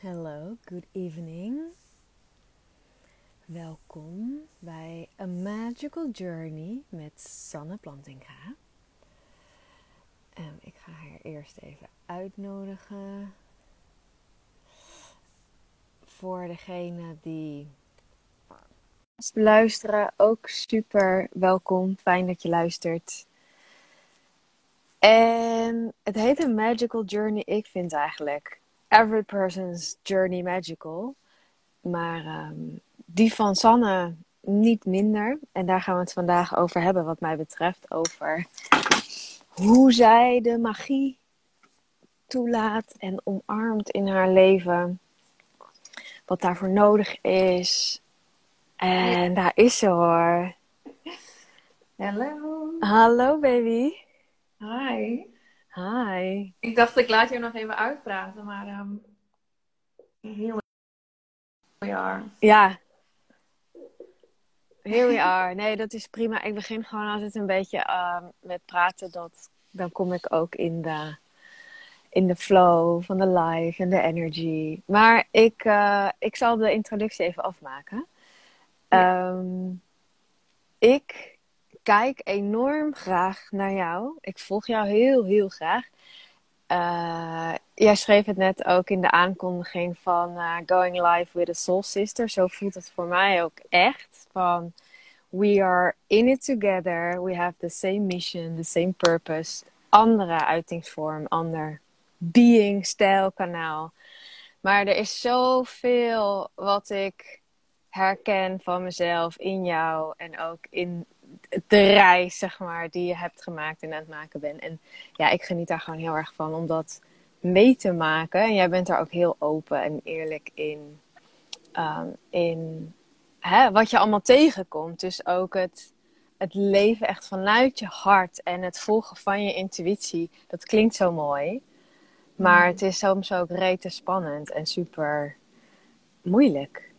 Hello, good evening. Welkom bij A Magical Journey met Sanne Plantinga. Ik ga haar eerst even uitnodigen. Voor degene die luisteren, ook super welkom. Fijn dat je luistert. En het heet een Magical Journey. Ik vind eigenlijk every person's journey magical. Maar ehm, die van Sanne niet minder. En daar gaan we het vandaag over hebben, wat mij betreft. Over hoe zij de magie toelaat en omarmt in haar leven. Wat daarvoor nodig is. En daar is ze hoor. Hallo. Hallo baby. Hi. Hi. Ik dacht ik laat je nog even uitpraten, maar um, here we are. Ja. Here we are. Nee, dat is prima. Ik begin gewoon altijd een beetje uh, met praten. Dat, dan kom ik ook in de, in de flow van de live en de energy. Maar ik, uh, ik zal de introductie even afmaken. Ja. Um, ik kijk enorm graag naar jou. Ik volg jou heel, heel graag. Uh, jij schreef het net ook in de aankondiging van uh, Going Live with a Soul Sister. Zo voelt het voor mij ook echt. Van we are in it together. We have the same mission, the same purpose. Andere uitingsvorm, ander being, stijl, kanaal. Maar er is zoveel wat ik herken van mezelf in jou en ook in de reis, zeg maar, die je hebt gemaakt en aan het maken bent. En ja, ik geniet daar gewoon heel erg van om dat mee te maken. En jij bent daar ook heel open en eerlijk in. Um, in hè, wat je allemaal tegenkomt. Dus ook het, het leven echt vanuit je hart en het volgen van je intuïtie. Dat klinkt zo mooi. Maar het is soms ook rete spannend en super moeilijk.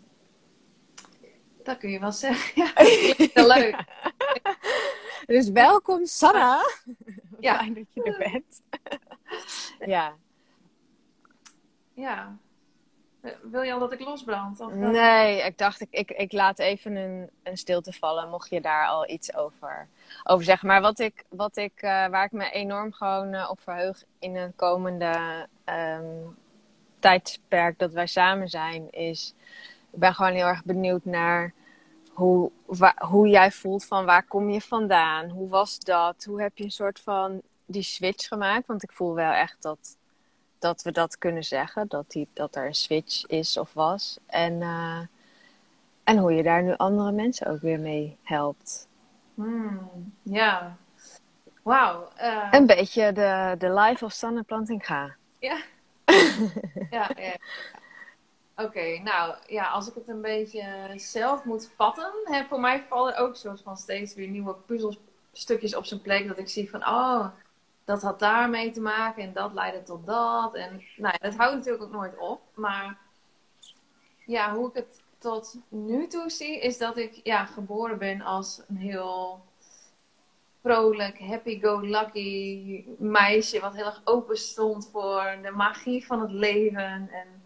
Dat kun je wel zeggen. Ja, dat heel leuk. Dus welkom, Sanna. Ja. Fijn dat je er bent. ja. Ja. Wil je al dat ik losbrand? Of nee, ik dacht, ik, ik, ik laat even een, een stilte vallen, mocht je daar al iets over, over zeggen. Maar wat ik, wat ik, uh, waar ik me enorm gewoon uh, op verheug in een komende um, tijdsperk dat wij samen zijn, is... Ik ben gewoon heel erg benieuwd naar hoe, hoe jij voelt van waar kom je vandaan? Hoe was dat? Hoe heb je een soort van die switch gemaakt? Want ik voel wel echt dat, dat we dat kunnen zeggen. Dat, die, dat er een switch is of was. En, uh, en hoe je daar nu andere mensen ook weer mee helpt. Hmm, ja. Wauw. Uh... Een beetje de, de life of Sanne Plantinga. Ja. ja, ja. Oké, nou ja, als ik het een beetje zelf moet vatten, hè, voor mij vallen ook soort van steeds weer nieuwe puzzelstukjes op zijn plek. Dat ik zie van, oh, dat had daarmee te maken en dat leidde tot dat. En nou ja, dat houdt natuurlijk ook nooit op. Maar ja, hoe ik het tot nu toe zie, is dat ik ja, geboren ben als een heel vrolijk, happy-go-lucky meisje. Wat heel erg open stond voor de magie van het leven. En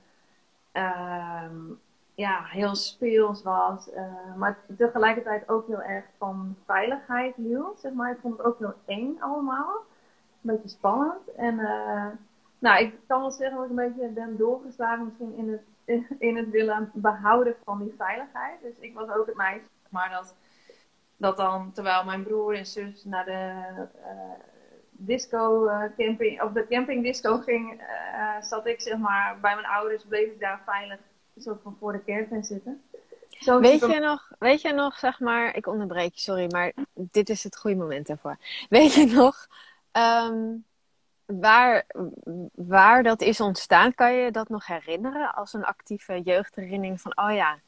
um, ja, heel speels was. Uh, maar tegelijkertijd ook heel erg van veiligheid hield. Zeg maar. Ik vond het ook heel eng allemaal. Een beetje spannend. En uh, nou, ik kan wel zeggen dat ik een beetje ben doorgeslagen misschien in het, in het willen behouden van die veiligheid. Dus ik was ook het meisje, maar dat, dat dan, terwijl mijn broer en zus naar de uh, disco uh, camping, of de camping disco ging, uh, zat ik zeg maar bij mijn ouders, bleef ik daar veilig soort van voor de caravan zitten. Zo weet, je nog, weet je nog, zeg maar, ik onderbreek je, sorry, maar dit is het goede moment daarvoor. Weet je nog um, waar, waar dat is ontstaan? Kan je dat nog herinneren als een actieve jeugdherinnering van, oh ja,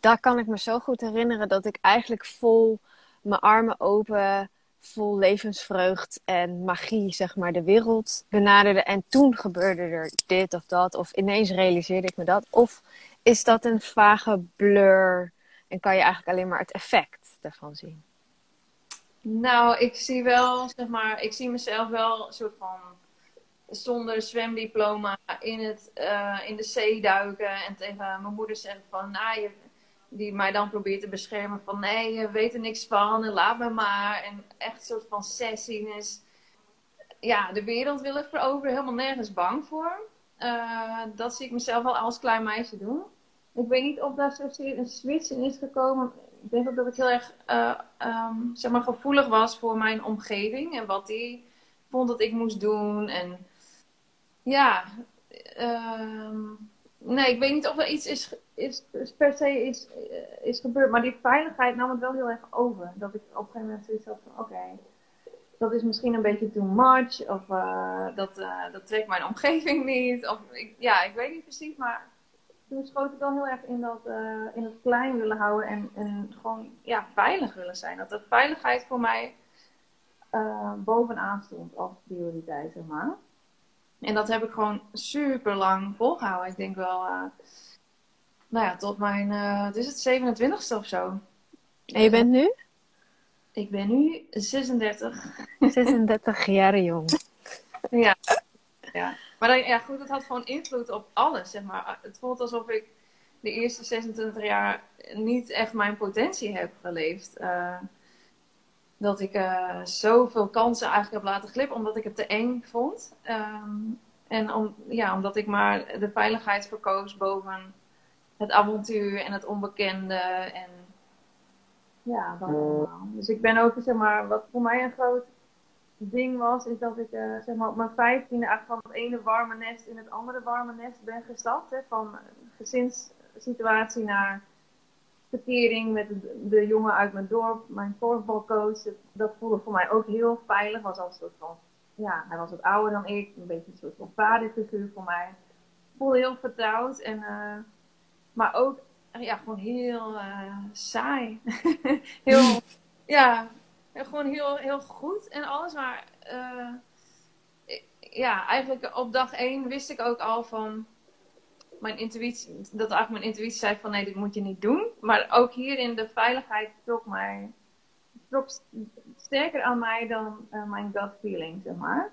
daar kan ik me zo goed herinneren dat ik eigenlijk vol mijn armen open vol levensvreugd en magie, zeg maar, de wereld benaderde. En toen gebeurde er dit of dat. Of ineens realiseerde ik me dat. Of is dat een vage blur en kan je eigenlijk alleen maar het effect daarvan zien? Nou, ik zie wel, zeg maar, ik zie mezelf wel een soort van zonder zwemdiploma in, het, uh, in de zee duiken en tegen mijn moeder zeggen van, nou, je, die mij dan probeert te beschermen van, nee, je weet er niks van en laat me maar. En echt een soort van sessiness. Ja, de wereld willen veroveren, helemaal nergens bang voor. Uh, dat zie ik mezelf wel als klein meisje doen. Ik weet niet of daar zozeer een switch in is gekomen. Ik denk ook dat ik heel erg uh, um, zeg maar gevoelig was voor mijn omgeving en wat die vond dat ik moest doen. En ja, um, nee, ik weet niet of er iets is, is, per se is, eh, is gebeurd. Maar die veiligheid nam het wel heel erg over. Dat ik op een gegeven moment zoiets had van, oké, dat is misschien een beetje too much. Of uh, dat, uh, dat trekt mijn omgeving niet. Of ja, ik weet niet precies, maar toen schoot ik dan heel erg in, dat, in het klein willen houden en, en gewoon ja, veilig willen zijn. Dat de veiligheid voor mij bovenaan stond als prioriteit, zeg maar. En dat heb ik gewoon super lang volgehouden. Ik denk wel, uh, nou ja, tot mijn, uh, het is het 27ste of zo. En je bent nu? Ik ben nu 36. 36 jaar jong. Ja. ja. Maar dan, ja, goed, het had gewoon invloed op alles, zeg maar. Het voelt alsof ik de eerste 26 jaar niet echt mijn potentie heb geleefd. Uh, dat ik uh, zoveel kansen eigenlijk heb laten glippen, omdat ik het te eng vond. Um, en om, ja, omdat ik maar de veiligheid verkoos boven het avontuur en het onbekende. En ja, dat allemaal. Dus ik ben ook, zeg maar, wat voor mij een groot ding was, is dat ik uh, zeg maar, op mijn vijftiende eigenlijk van het ene warme nest in het andere warme nest ben gestapt. Hè, van gezinssituatie naar met de, jongen uit mijn dorp, mijn korfbalcoach. Dat voelde voor mij ook heel veilig. Was als een soort van, ja, hij was wat ouder dan ik. Een beetje een soort van vaderfiguur voor mij. Voelde heel vertrouwd. En, uh, maar ook, ja, gewoon heel uh, saai. heel, ja, gewoon heel, heel goed en alles. Maar uh, ja, eigenlijk op dag één wist ik ook al van mijn intuïtie, dat eigenlijk mijn intuïtie zei van nee, dit moet je niet doen. Maar ook hierin de veiligheid trok mij, trok sterker aan mij dan uh, mijn gut feeling, zeg maar.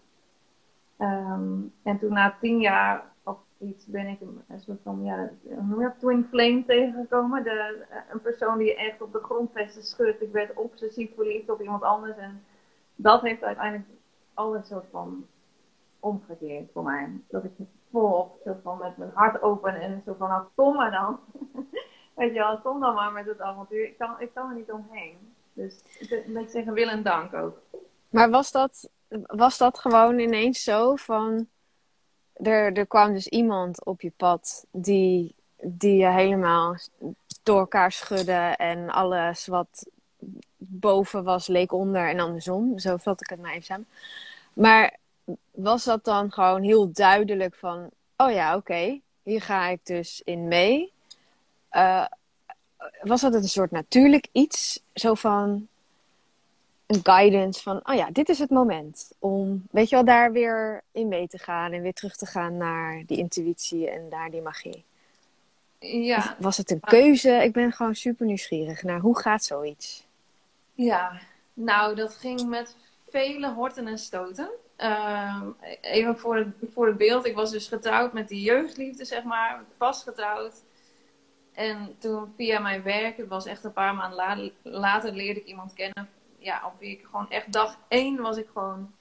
Um, en toen na tien jaar of iets ben ik een, soort van, ja, een twin flame tegengekomen. De, uh, een persoon die echt op de grondvesten schudt. Ik werd obsessief verliefd op iemand anders. En dat heeft uiteindelijk alles soort van omgekeerd voor mij. Dat ik volop, zo van met mijn hart open en zo van, nou, kom maar dan. Weet je wel, kom dan maar met het avontuur. Ik kan, ik kan er niet omheen. Dus ik zeggen wil en dank ook. Maar was dat, was dat gewoon ineens zo van... Er, er kwam dus iemand op je pad die, die je helemaal door elkaar schudde en alles wat boven was leek onder en andersom. Zo vat ik het maar even samen. Maar was dat dan gewoon heel duidelijk van, oh ja, oké, hier ga ik dus in mee. Uh, was dat een soort natuurlijk iets, zo van een guidance van, oh ja, dit is het moment om, weet je wel, daar weer in mee te gaan en weer terug te gaan naar die intuïtie en naar die magie. Ja. was het een keuze? Ik ben gewoon super nieuwsgierig naar hoe gaat zoiets? Ja, nou, dat ging met vele horten en stoten. Uh, even voor het, voor het beeld. Ik was dus getrouwd met die jeugdliefde, zeg maar. Pas getrouwd. En toen via mijn werk, het was echt een paar maanden later, leerde ik iemand kennen. Ja, op wie ik gewoon echt dag één was ik gewoon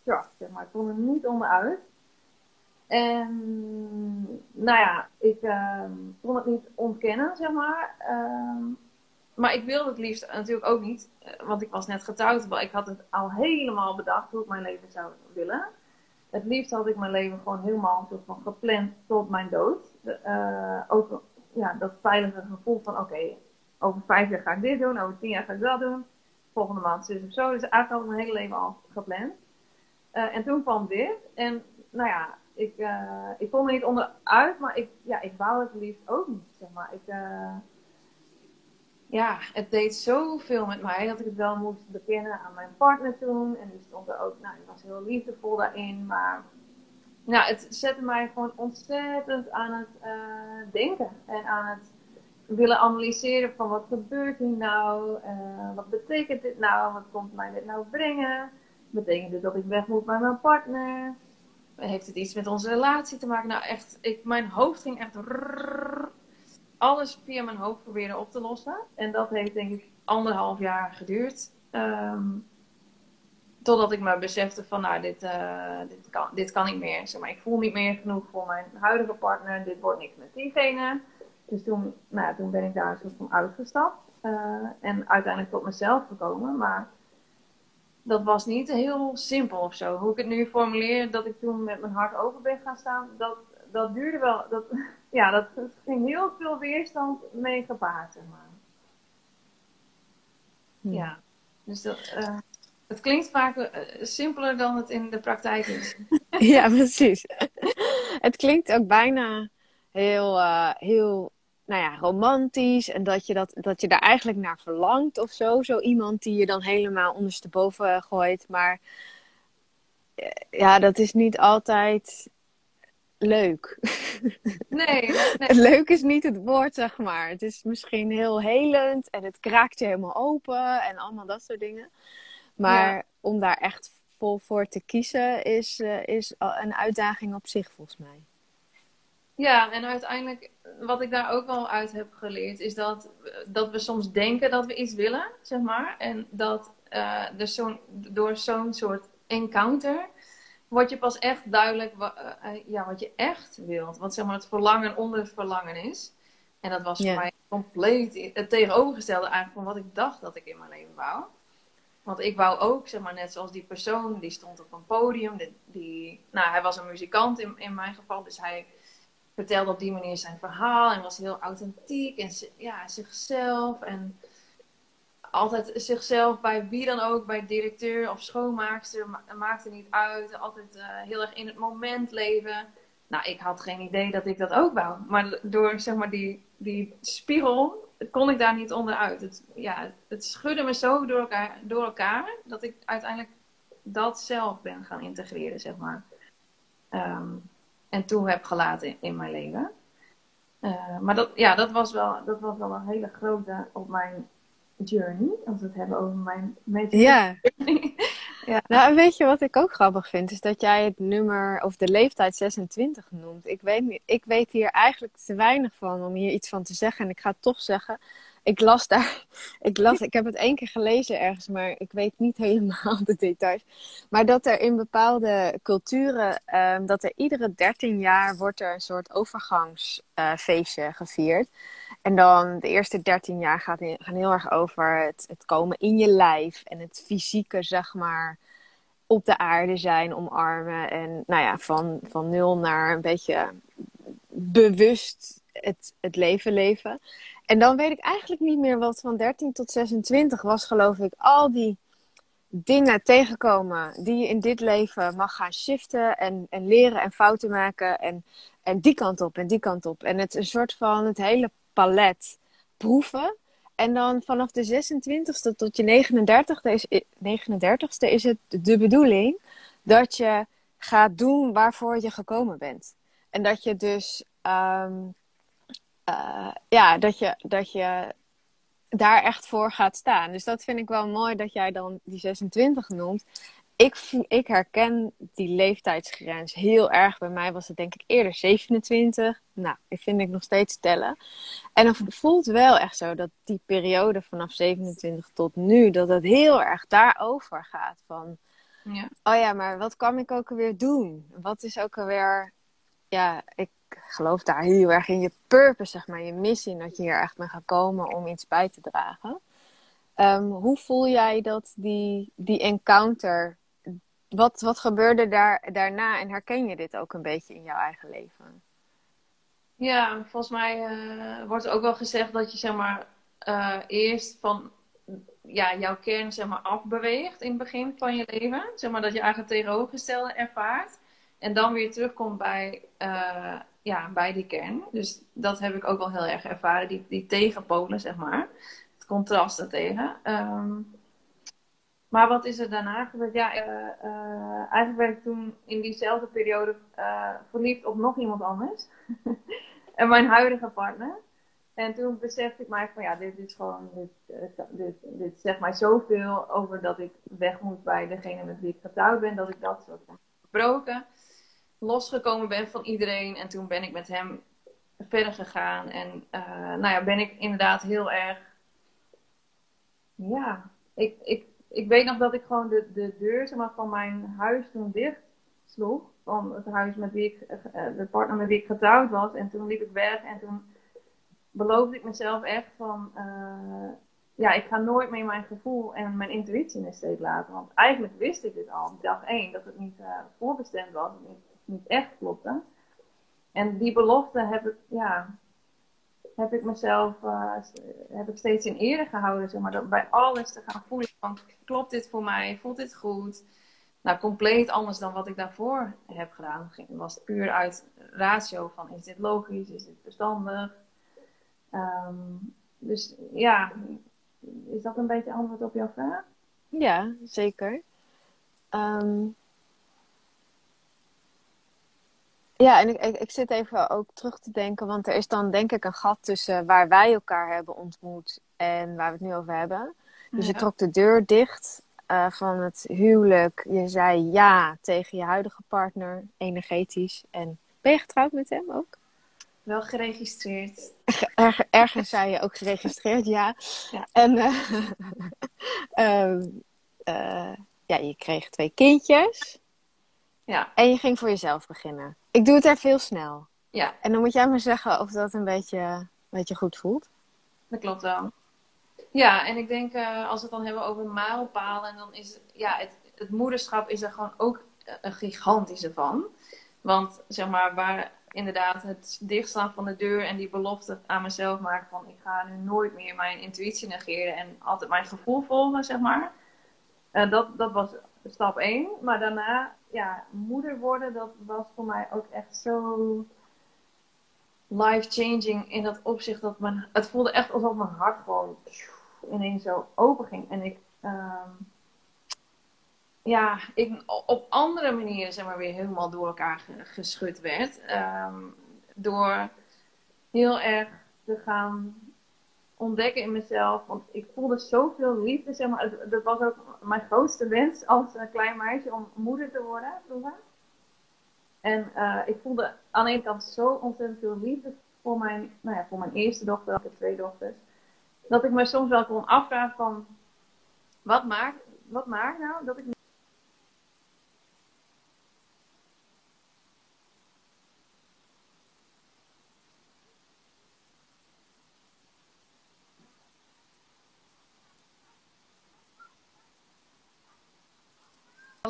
strak, zeg maar. Ik kon er niet onderuit. En nou ja, ik uh, kon het niet ontkennen, zeg maar. Uh, maar ik wilde het liefst natuurlijk ook niet, eh, want ik was net getrouwd. Ik had het al helemaal bedacht hoe ik mijn leven zou willen. Het liefst had ik mijn leven gewoon helemaal van gepland tot mijn dood. Uh, ook ja, dat veilige gevoel van oké, over vijf jaar ga ik dit doen, over tien jaar ga ik dat doen. Volgende maand zus of zo. Dus eigenlijk had ik mijn hele leven al gepland. Uh, en toen kwam dit. En nou ja, ik, uh, ik kon er niet onderuit, maar ik, ja, ik wou het liefst ook niet. Zeg maar. Ik, ja, het deed zoveel met mij dat ik het wel moest bekennen aan mijn partner toen. En die stond er ook, nou, die was heel liefdevol daarin. Maar nou, het zette mij gewoon ontzettend aan het uh, denken. En aan het willen analyseren van wat gebeurt hier nou? Uh, wat betekent dit nou? Wat komt mij dit nou brengen? Betekent dit dat ik weg moet bij mijn partner? heeft het iets met onze relatie te maken? Nou, echt, ik, mijn hoofd ging echt alles via mijn hoofd proberen op te lossen. En dat heeft denk ik anderhalf jaar geduurd. Ehm, totdat ik me besefte van, nou, dit, uh, dit, kan, dit kan niet meer. Zeg maar, ik voel niet meer genoeg voor mijn huidige partner. Dit wordt niks met diegene. Dus toen, nou, toen ben ik daar een soort van uitgestapt. Uh, en uiteindelijk tot mezelf gekomen. Maar dat was niet heel simpel of zo. Hoe ik het nu formuleer, dat ik toen met mijn hart open ben gaan staan, dat, dat duurde wel. Dat, ja, dat ging heel veel weerstand mee gepaard, zeg maar. Ja, dus dat, uh, het klinkt vaak uh, simpeler dan het in de praktijk is. ja, precies. het klinkt ook bijna heel, uh, heel nou ja, romantisch. En dat je, dat, dat je daar eigenlijk naar verlangt of zo. Zo iemand die je dan helemaal ondersteboven gooit. Maar ja, dat is niet altijd leuk. Nee, leuk is niet het woord, zeg maar. Het is misschien heel helend en het kraakt je helemaal open en allemaal dat soort dingen. Maar om daar echt vol voor te kiezen is, uh, is een uitdaging op zich, volgens mij. Ja, en uiteindelijk, wat ik daar ook wel uit heb geleerd, is dat, dat we soms denken dat we iets willen, zeg maar. En dat uh, er zo door zo'n soort encounter word je pas echt duidelijk wat, uh, ja, wat je echt wilt. Wat zeg maar het verlangen onder het verlangen is. En dat was voor mij compleet het tegenovergestelde eigenlijk van wat ik dacht dat ik in mijn leven wou. Want ik wou ook, zeg maar, net zoals die persoon, die stond op een podium. Die, die nou, hij was een muzikant in, in mijn geval, dus hij vertelde op die manier zijn verhaal en was heel authentiek en ja, zichzelf. En altijd zichzelf bij wie dan ook, bij directeur of schoonmaakster, ma maakte niet uit. Altijd uh, heel erg in het moment leven. Nou, ik had geen idee dat ik dat ook wou. Maar door zeg maar die, die spiegel kon ik daar niet onderuit. Het, ja, het schudde me zo door elkaar, door elkaar dat ik uiteindelijk dat zelf ben gaan integreren, zeg maar. Um, en toe heb gelaten in, mijn leven. Uh, maar dat, ja, dat, was wel, dat was wel een hele grote op mijn journey. Als we het hebben over mijn ja. ja. Nou, weet je wat ik ook grappig vind? Is dat jij het nummer of de leeftijd 26 noemt. Ik weet, niet, ik weet hier eigenlijk te weinig van om hier iets van te zeggen. En ik ga toch zeggen ik las daar, ik, las, ik heb het één keer gelezen ergens, maar ik weet niet helemaal de details. Maar dat er in bepaalde culturen, um, dat er iedere 13 jaar wordt er een soort overgangsfeestje uh, gevierd. En dan de eerste 13 jaar gaat, gaan heel erg over het, het komen in je lijf en het fysieke, zeg maar, op de aarde zijn, omarmen. En nou ja, van, van nul naar een beetje bewust het, het leven leven. En dan weet ik eigenlijk niet meer wat van 13 tot 26 was, geloof ik. Al die dingen tegenkomen die je in dit leven mag gaan shiften en, en leren en fouten maken. En, en die kant op en die kant op. En het een soort van het hele palet proeven. En dan vanaf de 26e tot je 39e is, 39ste is het de bedoeling dat je gaat doen waarvoor je gekomen bent. En dat je dus um, uh, ja, dat je, dat je daar echt voor gaat staan. Dus dat vind ik wel mooi dat jij dan die 26 noemt. Ik, ik herken die leeftijdsgrens heel erg. Bij mij was het denk ik eerder 27. Nou, ik vind ik nog steeds tellen. En het voelt wel echt zo dat die periode vanaf 27 tot nu, dat het heel erg daarover gaat. Van, ja. oh ja, maar wat kan ik ook alweer doen? Wat is ook alweer, ja, ik geloof daar heel erg in je purpose, zeg maar, je missie, dat je hier echt bent gekomen om iets bij te dragen. Um, hoe voel jij dat die, die encounter, wat, wat gebeurde daar, daarna en herken je dit ook een beetje in jouw eigen leven? Ja, volgens mij uh, wordt ook wel gezegd dat je zeg maar uh, eerst van ja, jouw kern zeg maar afbeweegt in het begin van je leven. Zeg maar dat je eigenlijk tegenovergestelde ervaart. En dan weer terugkomt bij uh, ja, bij die kern. Dus dat heb ik ook wel heel erg ervaren, die, die tegenpolen, zeg maar. Het contrast daartegen. Um, maar wat is er daarna gebeurd? Ja, uh, uh, eigenlijk werd ik toen in diezelfde periode uh, verliefd op nog iemand anders. en mijn huidige partner. En toen besefte ik mij van ja, dit is gewoon, dit, dit, dit zegt mij zoveel over dat ik weg moet bij degene met wie ik getrouwd ben, dat ik dat soort gebroken. losgekomen ben van iedereen. En toen ben ik met hem verder gegaan. En nou ja, ben ik inderdaad heel erg. Ja, ik, ik, ik weet nog dat ik gewoon de, de deur zeg maar, van mijn huis toen dicht sloeg. Van het huis met wie ik, uh, de partner met wie ik getrouwd was. En toen liep ik weg en toen beloofde ik mezelf echt van. Uh, ja, ik ga nooit meer mijn gevoel en mijn intuïtie in de laten. Want eigenlijk wist ik dit al, dag één, dat het niet voorbestemd was. Niet, niet echt klopte. En die belofte heb ik, ja, heb ik mezelf uh, heb ik steeds in ere gehouden. Zeg maar, bij alles te gaan voelen van, klopt dit voor mij? Voelt dit goed? Nou, compleet anders dan wat ik daarvoor heb gedaan. Het was puur uit ratio van, is dit logisch? Is dit verstandig? Um, dus ja, is dat een beetje antwoord op jouw vraag? Ja, zeker. Um, Ja, en ik, ik, ik, zit even ook terug te denken, want er is dan denk ik een gat tussen waar wij elkaar hebben ontmoet en waar we het nu over hebben. Dus je trok de deur dicht uh, van het huwelijk. Je zei ja tegen je huidige partner, energetisch. En ben je getrouwd met hem ook? Wel geregistreerd. Er, ergens zei je ook geregistreerd, ja. ja. En uh, uh, ja, je kreeg twee kindjes. Ja. En je ging voor jezelf beginnen. Ik doe het er veel snel. Ja. En dan moet jij me zeggen of dat een beetje, een beetje goed voelt. Dat klopt wel. Ja, en ik denk uh, als we het dan hebben over mijlpalen, dan is ja, het, het moederschap is er gewoon ook een gigantische van. Want zeg maar, waar inderdaad het dichtstaan van de deur en die belofte aan mezelf maken van ik ga nu nooit meer mijn intuïtie negeren en altijd mijn gevoel volgen, zeg maar. Uh, dat, dat was stap 1. Maar daarna, ja, moeder worden, dat was voor mij ook echt zo life-changing in dat opzicht. Dat mijn, het voelde echt alsof mijn hart gewoon ineens zo open ging. En ik, um, ja, ik op andere manieren zeg maar weer helemaal door elkaar geschud werd. Um, door heel erg te gaan ontdekken in mezelf. Want ik voelde zoveel liefde, zeg maar. Dat was ook mijn grootste wens als een klein meisje om moeder te worden vroeger. En uh, ik voelde aan de ene kant zo ontzettend veel liefde voor mijn, nou ja, voor mijn eerste dochter, ik heb twee dochters. Dat ik me soms wel kon afvragen van, wat maakt, wat maakt nou dat ik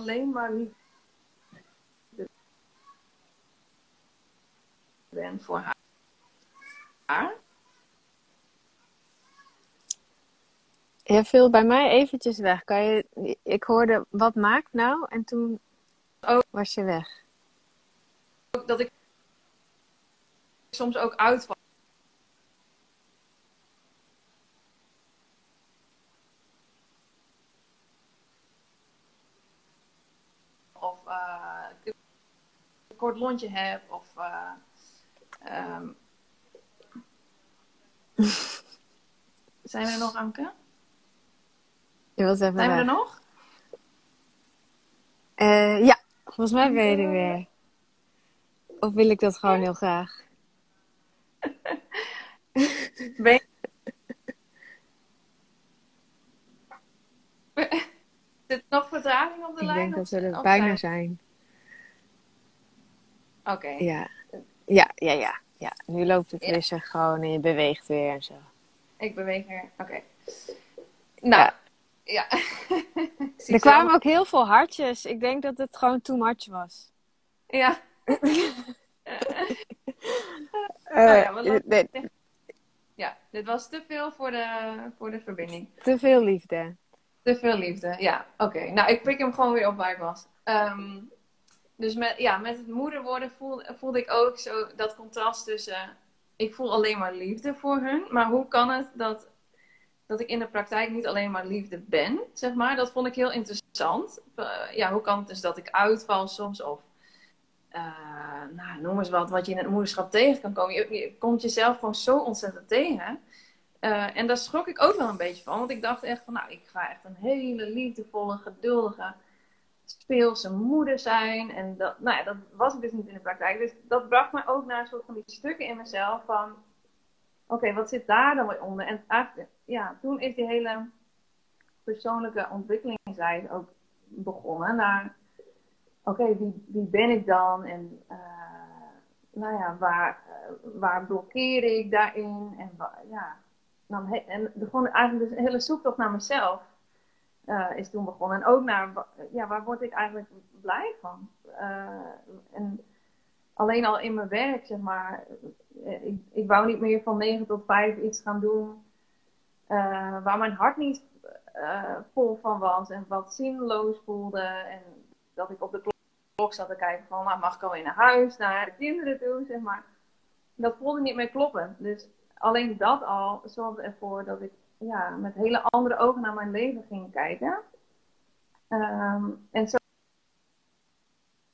alleen maar niet ben voor haar. Je viel bij mij eventjes weg. Kan je, ik hoorde, wat maakt nou? En toen oh. was je weg. Dat ik soms ook uitval. Kort lontje heb. Of, uh, um... Zijn we er nog, Anke? Je was even Zijn we er nog? Uh, ja, volgens mij ben je er weer. Of wil ik dat gewoon heel graag? ben je... Zit nog vertraging op de ik lijn? Ik denk dat we er bijna zijn. Oké. Ja. ja, ja, ja, ja. Nu loopt het ja. rustig gewoon en je beweegt weer en zo. Ik beweeg weer, oké. Nou, ja. er kwamen ook heel veel hartjes. Ik denk dat het gewoon too much was. Ja. uh, ja, dit, ja, dit was te veel voor de, voor de verbinding. Te veel liefde. Te veel liefde, ja. Oké, nou ik pik hem gewoon weer op waar ik was. Um, dus met, ja, met het moeder worden voelde, voelde ik ook zo dat contrast tussen. Ik voel alleen maar liefde voor hun. Maar hoe kan het dat, dat ik in de praktijk niet alleen maar liefde ben? Zeg maar. Dat vond ik heel interessant. Uh, ja, hoe kan het dus dat ik uitval soms? Of uh, nou, noem eens wat, wat je in het moederschap tegen kan komen. Je, komt jezelf gewoon zo ontzettend tegen. Uh, en daar schrok ik ook wel een beetje van. Want ik dacht echt van, nou, ik ga echt een hele liefdevolle, geduldige speelse moeder zijn. En dat, nou ja, dat was ik dus niet in de praktijk. Dus dat bracht me ook naar een soort van die stukken in mezelf van... Oké, wat zit daar dan weer onder? En ja, toen is die hele persoonlijke ontwikkelingsreis ook begonnen. Naar, oké, wie, wie ben ik dan? En uh, nou ja, waar, uh, waar blokkeer ik daarin? En ja, dan en gewoon eigenlijk dus een hele zoektocht naar mezelf uh, is toen begonnen. En ook naar, ja, waar word ik eigenlijk blij van? en alleen al in mijn werk, zeg maar, ik, ik wou niet meer van 9 tot 5 iets gaan doen waar mijn hart niet vol van was en wat zinloos voelde. En dat ik op de klok zat te kijken van, nou, mag ik alweer naar huis, naar de kinderen toe, zeg maar. Dat voelde niet meer kloppen. Dus alleen dat al zorgde ervoor dat ik ja, met hele andere ogen naar mijn leven ging kijken. Um, en zo,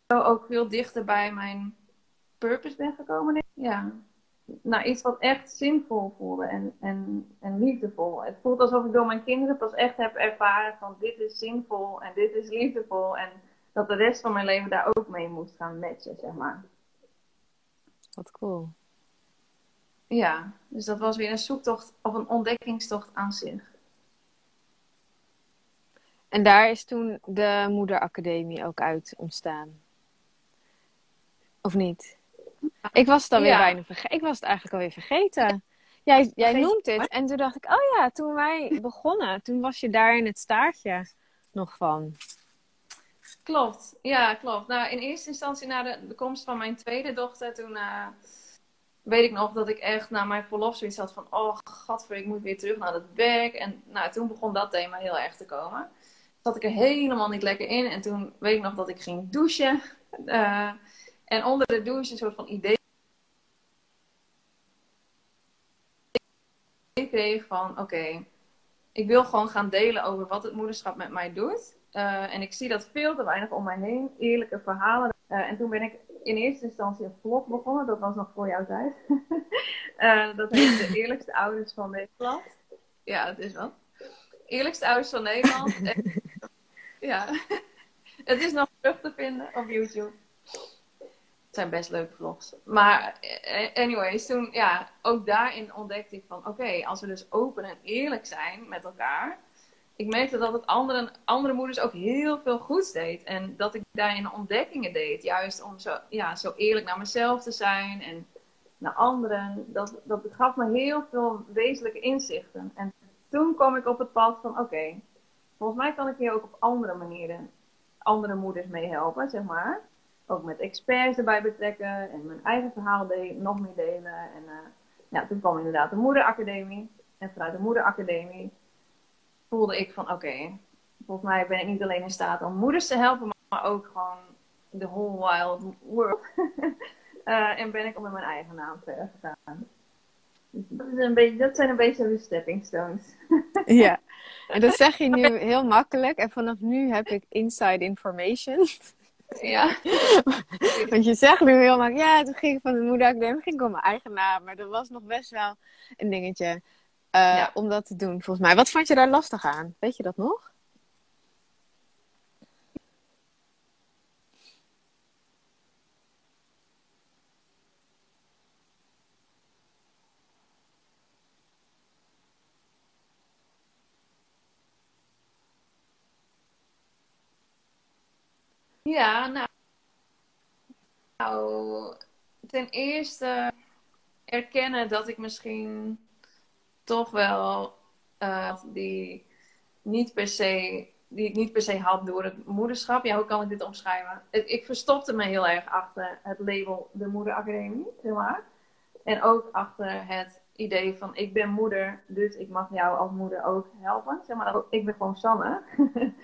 zo ook veel dichter bij mijn purpose ben gekomen. Ja naar iets wat echt zinvol voelde en, en, en liefdevol. Het voelt alsof ik door mijn kinderen pas echt heb ervaren van dit is zinvol en dit is liefdevol. En dat de rest van mijn leven daar ook mee moest gaan matchen, zeg maar. Wat cool. Ja, dus dat was weer een zoektocht of een ontdekkingstocht aan zich. En daar is toen de Moederacademie ook uit ontstaan. Of niet? Ik was het alweer bijna vergeten. Ik was het eigenlijk alweer vergeten. Jij, jij noemt het. En toen dacht ik, oh ja, toen wij begonnen, toen was je daar in het staartje nog van. Klopt, ja, klopt. Nou, in eerste instantie na de, komst van mijn tweede dochter, toen uh, weet ik nog dat ik echt na mijn verlof zoiets had van, oh gadver, ik moet weer terug naar het werk. En nou, toen begon dat thema heel erg te komen. Zat ik er helemaal niet lekker in. En toen weet ik nog dat ik ging douchen. Uh, en onder de douche een soort van idee kreeg van oké, ik wil gewoon gaan delen over wat het moederschap met mij doet. Uh, en ik zie dat veel te weinig om mij heen, eerlijke verhalen. Uh, en toen ben ik in eerste instantie een vlog begonnen, dat was nog voor jouw tijd. uh, dat heet de eerlijkste ouders van Nederland. Ja, het is wel. Eerlijkste ouders van Nederland. ja, het is nog terug te vinden op YouTube. Het zijn best leuke vlogs. Maar eh, anyways, toen, ja, ook daarin ontdekte ik van, oké, als we dus open en eerlijk zijn met elkaar. Ik merkte dat het andere, andere moeders ook heel veel goeds deed. En dat ik daarin ontdekkingen deed. Juist om zo, ja, zo eerlijk naar mezelf te zijn en naar anderen. Dat, dat gaf me heel veel wezenlijke inzichten. En toen kwam ik op het pad van, oké, volgens mij kan ik hier ook op andere manieren andere moeders mee helpen, zeg maar ook met experts erbij betrekken en mijn eigen verhaal de nog meer delen. En uh, ja, toen kwam inderdaad de moederacademie. En vanuit de moederacademie voelde ik van oké, volgens mij ben ik niet alleen in staat om moeders te helpen, maar ook gewoon de whole wild world. uh, en ben ik met mijn eigen naam verder gegaan. Dus dat, is een beetje, dat zijn een beetje de stepping stones. ja, en dat zeg je nu heel makkelijk. En vanaf nu heb ik inside information. Ja. Want je zegt nu heel makkelijk, ja, toen ging ik van de moederacademie, ging ik op mijn eigen naam. Maar dat was nog best wel een dingetje uh, om dat te doen, volgens mij. Wat vond je daar lastig aan? Weet je dat nog? Ja, nou, nou, ten eerste erkennen dat ik misschien toch wel uh, die niet per se die ik niet per se had door het moederschap. Ja, hoe kan ik dit omschrijven? Ik, ik verstopte me heel erg achter het label de moederacademie, zeg maar. En ook achter het idee van ik ben moeder, dus ik mag jou als moeder ook helpen. Zeg maar, ik ben gewoon Sanne.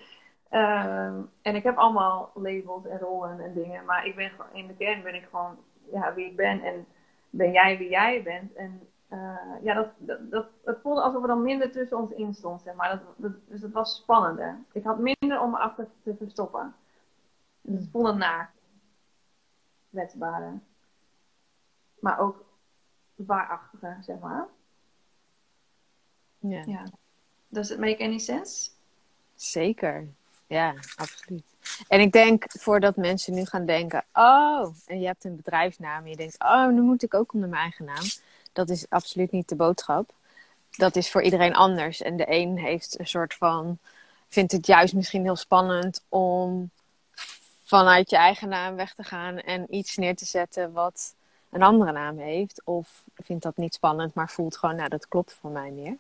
Ehm, en ik heb allemaal labels en rollen en dingen. Maar ik ben in de kern ben ik gewoon ja, wie ik ben. En ben jij wie jij bent. En uh, ja, dat, dat, dat, het voelde alsof er dan minder tussen ons in stond. Zeg maar. Dat, dus het was spannender. Ik had minder om me achter te verstoppen. Dus het voelde naar. Wetsbare. Maar ook waarachtige, zeg maar. Ja. ja. Does it make any sense? Zeker. Ja, absoluut. En ik denk, voordat mensen nu gaan denken, oh, en je hebt een bedrijfsnaam en je denkt, oh, nu moet ik ook onder mijn eigen naam. Dat is absoluut niet de boodschap. Dat is voor iedereen anders. En de een heeft een soort van, vindt het juist misschien heel spannend om vanuit je eigen naam weg te gaan en iets neer te zetten wat een andere naam heeft. Of vindt dat niet spannend, maar voelt gewoon, nou, dat klopt voor mij meer.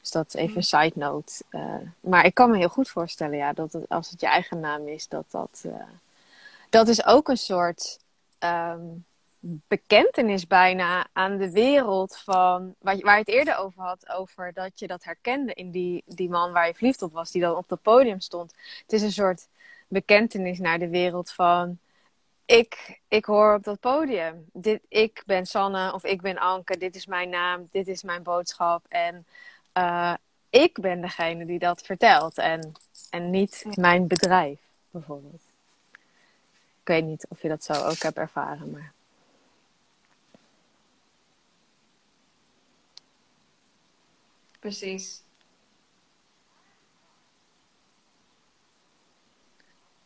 Dus dat is even een side note. Uh, maar ik kan me heel goed voorstellen, ja, dat het, als het je eigen naam is, dat dat. Uh, dat is ook een soort um, bekentenis bijna aan de wereld van. Waar, waar je het eerder over had, over dat je dat herkende in die, die man waar je verliefd op was, die dan op dat podium stond. Het is een soort bekentenis naar de wereld van. Ik, ik hoor op dat podium. Dit, ik ben Sanne of ik ben Anke. Dit is mijn naam. Dit is mijn boodschap. En uh, ik ben degene die dat vertelt en, en niet mijn bedrijf, bijvoorbeeld. Ik weet niet of je dat zo ook hebt ervaren, maar. Precies.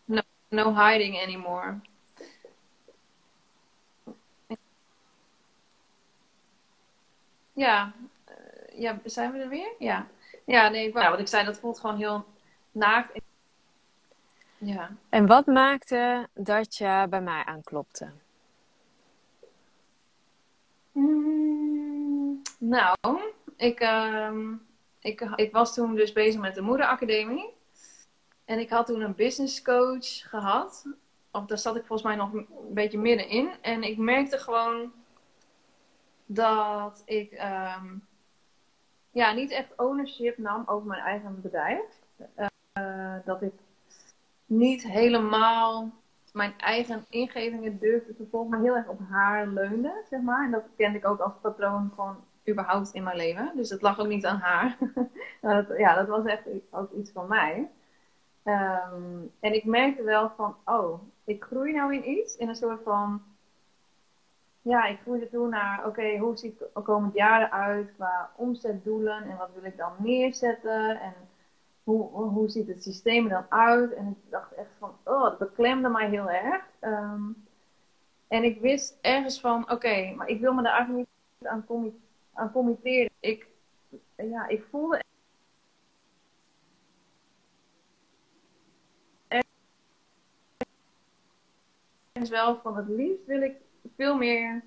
No, no hiding anymore. Ja, ja, zijn we er weer? Ja. Ja, nee, nou, wat ik zei, dat voelt gewoon heel naakt. Ja. En wat maakte dat je bij mij aanklopte? Mm, nou, ik, uh, ik, ik was toen dus bezig met de moederacademie. En ik had toen een business coach gehad. Of daar zat ik volgens mij nog een beetje middenin. En ik merkte gewoon dat ik um, ja, niet echt ownership nam over mijn eigen bedrijf. Uh, dat ik niet helemaal mijn eigen ingevingen durfde te volgen, maar heel erg op haar leunde, zeg maar. En dat kende ik ook als patroon gewoon überhaupt in mijn leven. Dus het lag ook niet aan haar. dat, ja, dat was echt ook iets van mij. Um, en ik merkte wel van, oh, ik groei nou in iets, in een soort van ja, ik groeide toen naar, oké, hoe ziet het komend jaar eruit qua omzetdoelen en wat wil ik dan neerzetten en hoe, hoe ziet het systeem er dan uit? En ik dacht echt van, oh, dat beklemde mij heel erg. Um, en ik wist ergens van, oké, maar ik wil me daar eigenlijk niet aan, commi aan. Ik, ja, ik voelde ergens wel van het liefst wil ik veel meer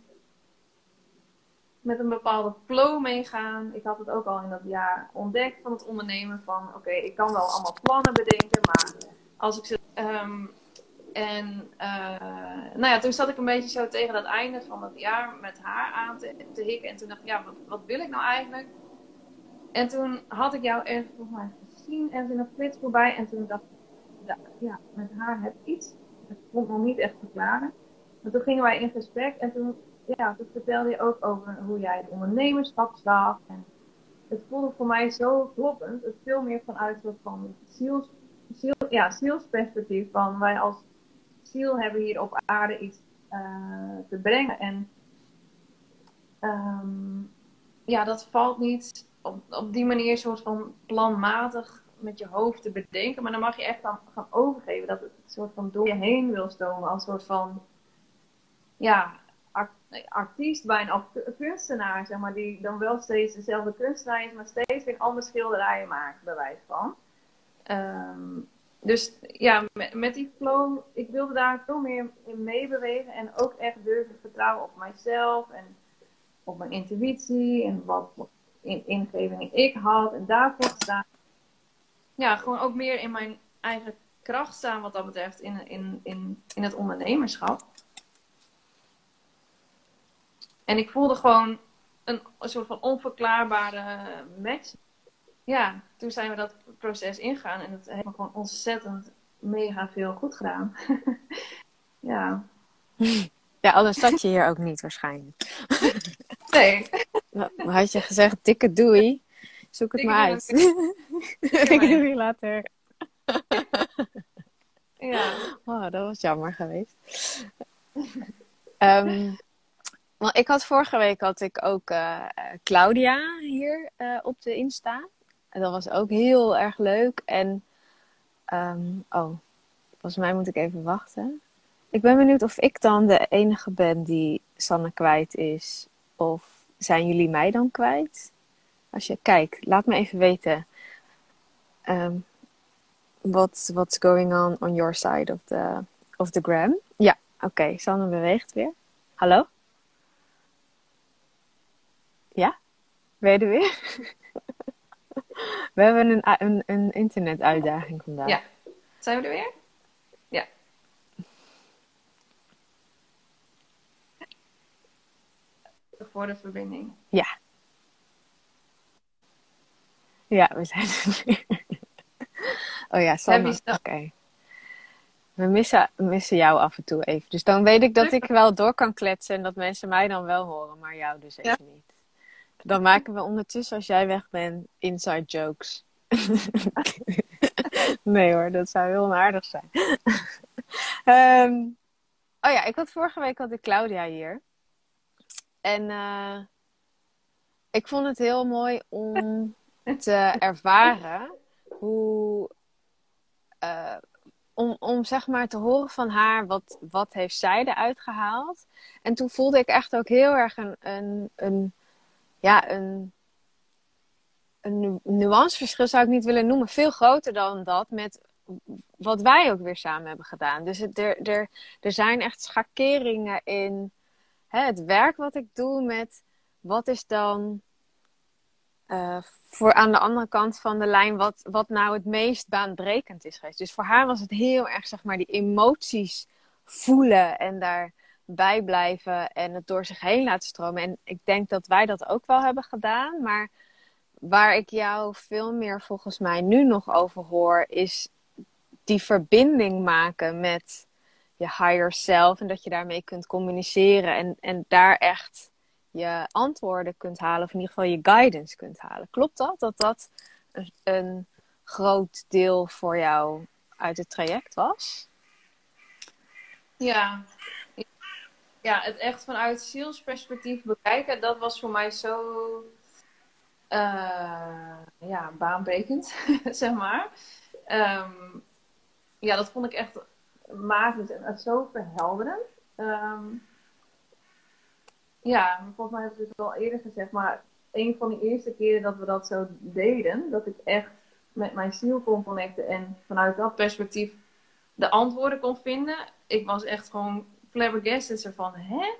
met een bepaalde flow meegaan. Ik had het ook al in dat jaar ontdekt van het ondernemen van oké, ik kan wel allemaal plannen bedenken, maar als ik ze. Um, en uh, nou ja, toen zat ik een beetje zo tegen het einde van het jaar met haar aan te, hikken. En toen dacht ik, ja, wat, wat, wil ik nou eigenlijk? En toen had ik jou ergens volgens mij gezien en in een flits voorbij. En toen dacht ik, ja, met haar heb ik iets. Het kon nog niet echt verklaren. Maar toen gingen wij in gesprek en toen, ja, toen vertelde je ook over hoe jij het ondernemerschap zag. En het voelde voor mij zo kloppend. Het veel meer vanuit soort van ziels, ziel, ja, zielsperspectief. Van wij als ziel hebben hier op aarde iets uh, te brengen. En um, ja, dat valt niet op, op die manier soort van planmatig met je hoofd te bedenken. Maar dan mag je echt dan gaan overgeven. Dat het soort van door je heen wil stomen. Als soort van ja, artiest, bij een kunstenaar, zeg maar, die dan wel steeds dezelfde kunstenaar is, maar steeds weer andere schilderijen maakt, bij wijze van. Um, dus ja, met, die flow, ik wilde daar veel meer in meebewegen en ook echt durven vertrouwen op mijzelf en op mijn intuïtie en wat, wat in, ingevingen ik had en daarvoor staan. Ja, gewoon ook meer in mijn eigen kracht staan wat dat betreft in, in, in, in het ondernemerschap. En ik voelde gewoon een soort van onverklaarbare match. Ja, toen zijn we dat proces ingaan en het heeft me gewoon ontzettend mega veel goed gedaan. ja. Ja, anders zat je hier ook niet waarschijnlijk. nee. Had je gezegd, dikke doei, zoek het maar uit. Dikke doei later. ja. Oh, dat was jammer geweest. Um, want ik had vorige week had ik ook uh, Claudia hier uh, op de Insta. En dat was ook heel erg leuk. En Ehm, oh, volgens mij moet ik even wachten. Ik ben benieuwd of ik dan de enige ben die Sanne kwijt is. Of zijn jullie mij dan kwijt? Als je kijkt, laat me even weten. Um, what's, what's going on on your side of the, of the gram? Ja, oké. Sanne beweegt weer. Hallo? Ja? Ben je er weer? We hebben een, een, een internetuitdaging vandaag. Ja. Zijn we er weer? Ja. Voor de verbinding. Ja. Ja, we zijn er weer. Oh ja, Sanne. Oké. We missen, missen jou af en toe even. Dus dan weet ik dat ik wel door kan kletsen en dat mensen mij dan wel horen, maar jou dus even niet. Dan maken we ondertussen, als jij weg bent, inside jokes. nee hoor, dat zou heel onaardig zijn. um, oh ja, ik had vorige week had ik Claudia hier. En uh, ik vond het heel mooi om te ervaren hoe. Uh, om, om zeg maar te horen van haar wat, wat heeft zij eruit gehaald. En toen voelde ik echt ook heel erg een, een, een ja, een, een nuanceverschil zou ik niet willen noemen. Veel groter dan dat met wat wij ook weer samen hebben gedaan. Dus er, er, er zijn echt schakeringen in hè, het werk wat ik doe met wat is dan uh, voor aan de andere kant van de lijn wat, wat nou het meest baanbrekend is geweest. Dus voor haar was het heel erg zeg maar die emoties voelen en daar bijblijven en het door zich heen laten stromen. En ik denk dat wij dat ook wel hebben gedaan. Maar waar ik jou veel meer volgens mij nu nog over hoor, is die verbinding maken met je higher self. En dat je daarmee kunt communiceren en, en daar echt je antwoorden kunt halen. Of in ieder geval je guidance kunt halen. Klopt dat? Dat dat een, een groot deel voor jou uit het traject was? Ja, ja, het echt vanuit zielsperspectief bekijken, dat was voor mij zo uh, ja, baanbrekend, zeg maar. Ehm, ja, dat vond ik echt magisch en zo verhelderend. Um, ja, volgens mij heb ik het al eerder gezegd, maar een van de eerste keren dat we dat zo deden, dat ik echt met mijn ziel kon connecten en vanuit dat perspectief de antwoorden kon vinden. Ik was echt gewoon flabbergasted van, hè?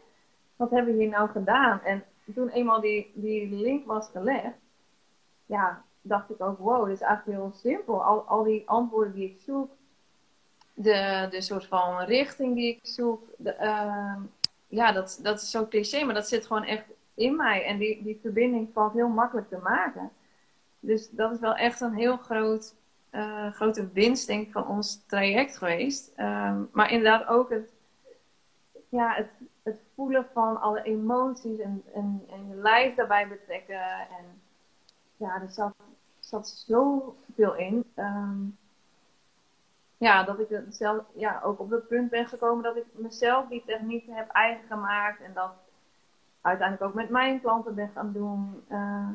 Wat hebben we hier nou gedaan? En toen eenmaal die, die link was gelegd, ja, dacht ik ook, wow, dit is eigenlijk heel simpel. Al, al die antwoorden die ik zoek, de, de soort van richting die ik zoek, de, ehm, ja, dat, dat is zo cliché, maar dat zit gewoon echt in mij. En die, die verbinding valt heel makkelijk te maken. Dus dat is wel echt een heel groot, uh, grote winst, denk ik, van ons traject geweest. Ehm, maar inderdaad ook het ja, het, het voelen van alle emoties en, en, en je lijf daarbij betrekken. En ja, er zat, zat zoveel in. Ehm, ja, dat ik zelf, ja, ook op dat punt ben gekomen dat ik mezelf die techniek heb eigen gemaakt. En dat uiteindelijk ook met mijn klanten ben gaan doen. Uh,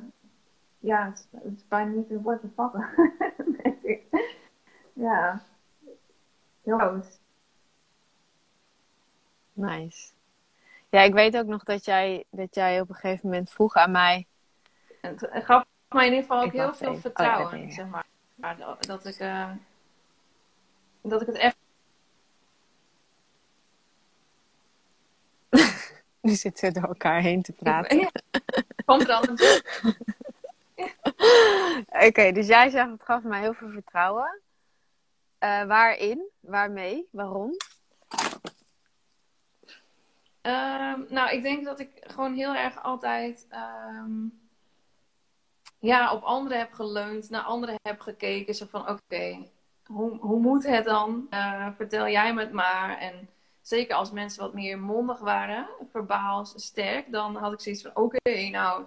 ja, het, is bijna niet in woord te vatten. ja, heel. Nice. Ja, ik weet ook nog dat jij, dat jij op een gegeven moment vroeg aan mij. Het gaf mij in ieder geval ook heel veel vertrouwen, oh, zeg maar. Dat ik, uh, dat ik het echt. nu zitten we door elkaar heen te praten. Ja, komt er al Oké, dus jij zegt het gaf mij heel veel vertrouwen. Uh, waarin? Waarmee? Waarom? Um, nou, ik denk dat ik gewoon heel erg altijd um, ja, op anderen heb geleund, naar anderen heb gekeken. Zo van, oké, hoe, hoe moet het dan? Uh, vertel jij me het maar. En zeker als mensen wat meer mondig waren, verbaal sterk, dan had ik zoiets van, oké, nou,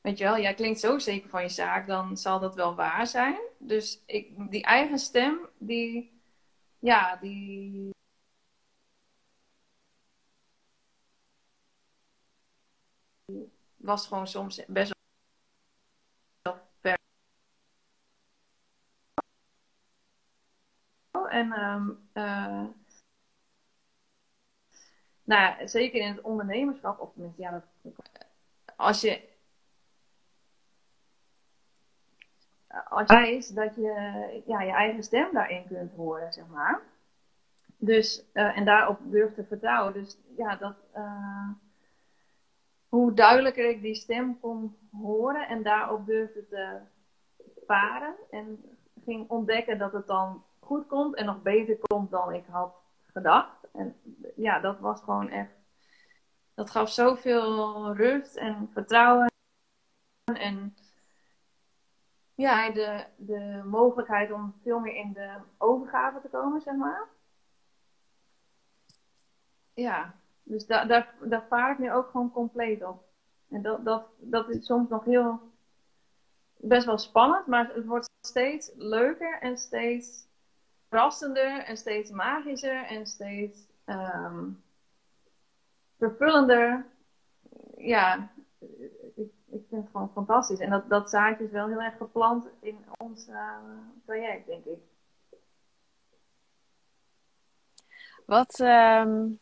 weet je wel, jij klinkt zo zeker van je zaak, dan zal dat wel waar zijn. Dus ik, die eigen stem, die, ja, die was gewoon soms best wel ver. En ehm, uh, nou, zeker in het ondernemerschap, of tenminste, ja, dat, als je als je wijst dat je ja, je eigen stem daarin kunt horen, zeg maar. Dus, uh, en daarop durft te vertrouwen. Dus ja, dat, uh, hoe duidelijker ik die stem kon horen en daarop durfde te varen. En ging ontdekken dat het dan goed komt en nog beter komt dan ik had gedacht. En ja, dat was gewoon echt. Dat gaf zoveel rust en vertrouwen. En ja, de, de mogelijkheid om veel meer in de overgave te komen, zeg maar. Ja, dus da daar, daar vaar ik nu ook gewoon compleet op. En dat, dat, dat is soms nog heel best wel spannend, maar het wordt steeds leuker en steeds verrassender en steeds magischer en steeds um, vervullender. Ja, ik, ik vind het gewoon fantastisch. En dat, dat zaadje is wel heel erg geplant in ons uh, project, denk ik. Wat, um,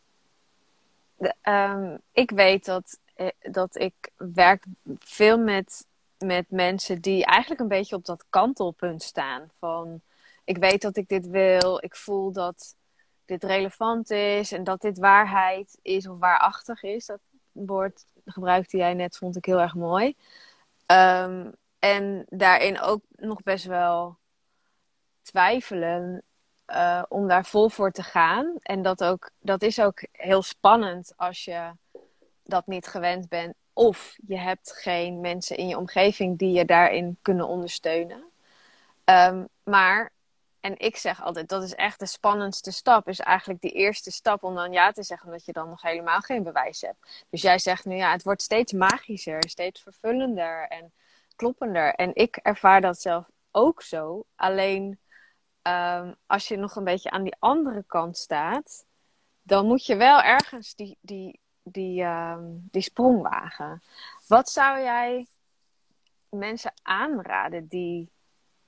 de, um, ik weet dat, eh, dat ik werk veel met, met mensen die eigenlijk een beetje op dat kantelpunt staan. Van, ik weet dat ik dit wil, ik voel dat dit relevant is en dat dit waarheid is of waarachtig is. Dat woord gebruikte jij net, vond ik heel erg mooi. Um, en daarin ook nog best wel twijfelen uh, om daar vol voor te gaan. En dat, ook, dat is ook heel spannend als je dat niet gewend bent. Of je hebt geen mensen in je omgeving die je daarin kunnen ondersteunen. Um, maar en ik zeg altijd, dat is echt de spannendste stap. Is eigenlijk die eerste stap om dan ja te zeggen, omdat je dan nog helemaal geen bewijs hebt. Dus jij zegt nu ja, het wordt steeds magischer, steeds vervullender en kloppender. En ik ervaar dat zelf ook zo. Alleen um, als je nog een beetje aan die andere kant staat, dan moet je wel ergens die, die, die, um, die sprong wagen. Wat zou jij mensen aanraden die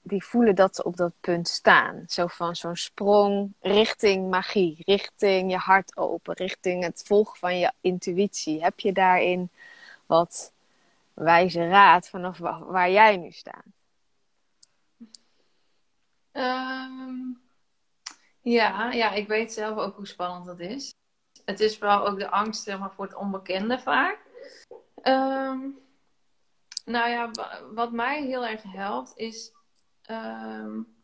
die voelen dat ze op dat punt staan. Zo van zo'n sprong richting magie, richting je hart open, richting het volgen van je intuïtie. Heb je daarin wat wijze raad vanaf waar jij nu staat? Um, ja, ja, ik weet zelf ook hoe spannend dat is. Het is vooral ook de angst zeg maar, voor het onbekende vaak. Um, nou ja, wat mij heel erg helpt is um,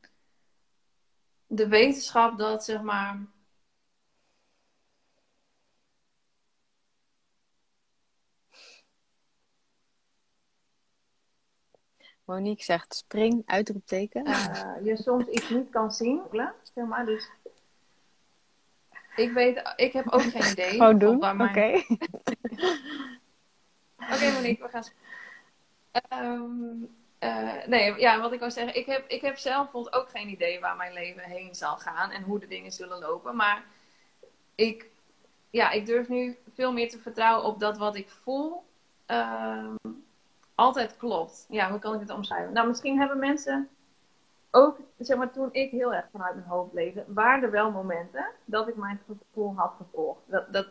de wetenschap dat zeg maar. Monique zegt spring, uitroepteken. Uh, je soms iets niet kan zien, zeg maar. Dus ik weet, ik heb ook geen idee. Gewoon doen, oké. Mijn... oké Monique, we gaan... Um, uh, nee, ja, wat ik wou zeggen, ik heb, ik heb zelf bijvoorbeeld ook geen idee waar mijn leven heen zal gaan en hoe de dingen zullen lopen. Maar ik, ja, ik durf nu veel meer te vertrouwen op dat wat ik voel uh, altijd klopt. Ja, hoe kan ik het omschrijven? Nou, misschien hebben mensen ook, zeg maar, toen ik heel erg vanuit mijn hoofd leefde, waren er wel momenten dat ik mijn gevoel had gevolgd. Dat, dat,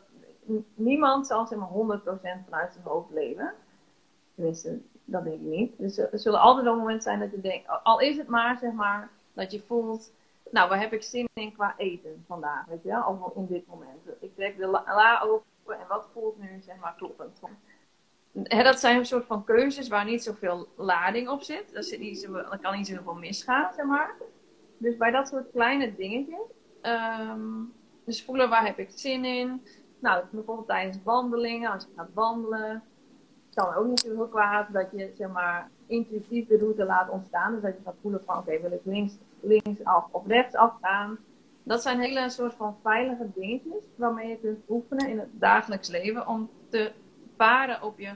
niemand zal zeg maar 100% vanuit zijn hoofd leven. Tenminste, dat denk ik niet. Dus er zullen altijd wel momenten zijn dat je denkt, al is het maar zeg maar, dat je voelt, nou, waar heb ik zin in qua eten vandaag, weet je wel, of in dit moment. Ik trek de la, open en wat voelt nu, zeg maar, kloppend. Dat zijn een soort van keuzes waar niet zoveel lading op zit. Dat, zit niet zo, dat kan niet zoveel misgaan, zeg maar. Dus bij dat soort kleine dingetjes. Um, dus voelen waar heb ik zin in. Nou, bijvoorbeeld tijdens wandelingen, als je gaat wandelen kan ook niet heel kwaad dat je zeg maar, intuïtief de route laat ontstaan. Dus dat je gaat voelen van oké, wil ik links, links af of rechts afgaan. Dat zijn hele soort van veilige dingetjes waarmee je kunt oefenen in het dagelijks leven om te varen op je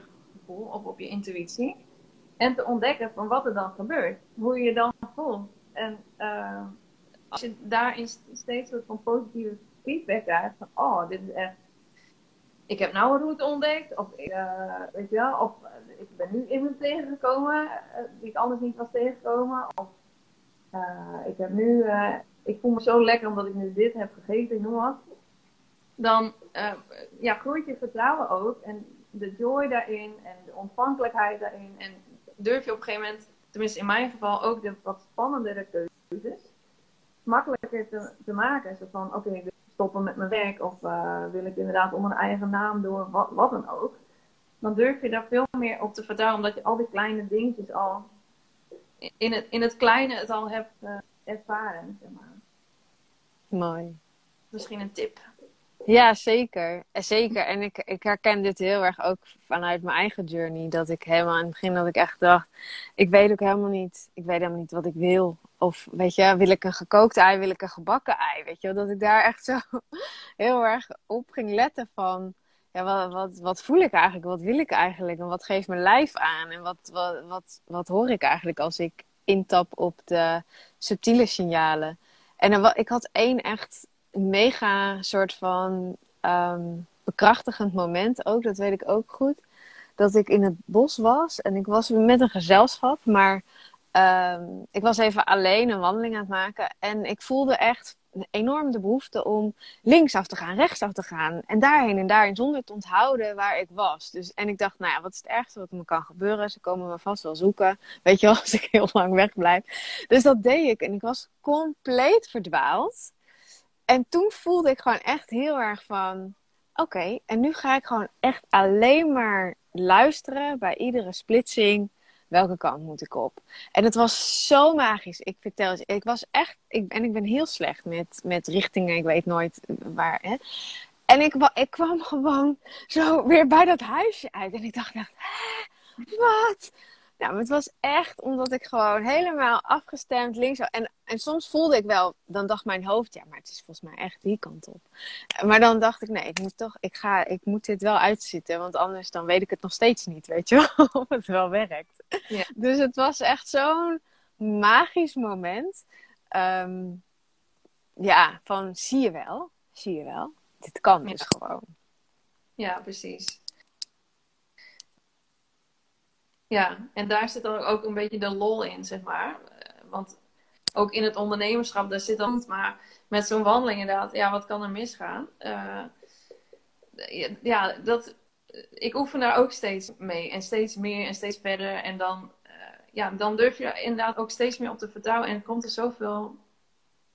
gevoel of op je intuïtie. En te ontdekken van wat er dan gebeurt. Hoe je je dan voelt. En uh, als je daarin steeds soort van positieve feedback krijgt van oh, dit is echt ik heb nou een route ontdekt. Of, uh, weet je wel, of uh, ik ben nu iemand tegengekomen die ik anders niet was tegengekomen. Of ik heb nu, ik voel me zo lekker omdat ik nu dit heb gegeten, noem wat. Dan ja, groeit je vertrouwen ook en de joy daarin en de ontvankelijkheid daarin. En durf je op een gegeven moment, tenminste in mijn geval, ook de wat spannendere keuzes makkelijker te, te maken. Zo van, oké, okay, stoppen met mijn werk of wil ik inderdaad om een eigen naam door, wat, wat dan ook. Dan durf je daar veel meer op te vertrouwen, omdat je al die kleine dingetjes al in het, in het kleine het al hebt uh, ervaren. Zeg maar. Mooi. Misschien een tip. Ja, zeker. Zeker. En ik, ik herken dit heel erg ook vanuit mijn eigen journey. Dat ik helemaal in het begin dat ik echt dacht, ik weet ook helemaal niet, ik weet helemaal niet wat ik wil. Of weet je, wil ik een gekookt ei, wil ik een gebakken ei? Weet je, dat ik daar echt zo heel erg op ging letten van, ja, wat, wat, wat voel ik eigenlijk? Wat wil ik eigenlijk? En wat geeft mijn lijf aan? En wat, wat, wat, wat hoor ik eigenlijk als ik intap op de subtiele signalen? En ik had één echt mega soort van um, bekrachtigend moment ook, dat weet ik ook goed. Dat ik in het bos was en ik was met een gezelschap, maar um, ik was even alleen een wandeling aan het maken. En ik voelde echt enorm de behoefte om linksaf te gaan, rechtsaf te gaan. En daarheen en daarheen, zonder te onthouden waar ik was. Dus, en ik dacht, nou ja, wat is het ergste wat me kan gebeuren? Ze komen me vast wel zoeken. Weet je wel, als ik heel lang weg blijf. Dus dat deed ik. En ik was compleet verdwaald. En toen voelde ik gewoon echt heel erg van... Oké, en nu ga ik gewoon echt alleen maar luisteren bij iedere splitsing welke kant moet ik op? En het was zo magisch. Ik vertel je, ik was echt, ik, en ik ben heel slecht met, met richtingen, ik weet nooit waar. Hè? En ik, ik kwam gewoon zo weer bij dat huisje uit. En ik dacht echt, wat? Nou, het was echt omdat ik gewoon helemaal afgestemd links. En, en soms voelde ik wel, dan dacht mijn hoofd, ja, maar het is volgens mij echt die kant op. Maar dan dacht ik, nee, ik moet toch, ik ga, ik moet dit wel uitzitten, want anders dan weet ik het nog steeds niet, weet je wel, of het wel werkt. Ja. Dus het was echt zo'n magisch moment. Ehm, ja, van zie je wel, zie je wel, dit kan dus gewoon. Ja, precies. Ja, en daar zit dan ook een beetje de lol in, zeg maar. Want ook in het ondernemerschap, daar zit dan maar met zo'n wandeling inderdaad, ja, wat kan er misgaan? Uh, ja, dat, ik oefen daar ook steeds mee en steeds meer en steeds verder. En dan, uh, ja, dan durf je inderdaad ook steeds meer op te vertrouwen en komt er zoveel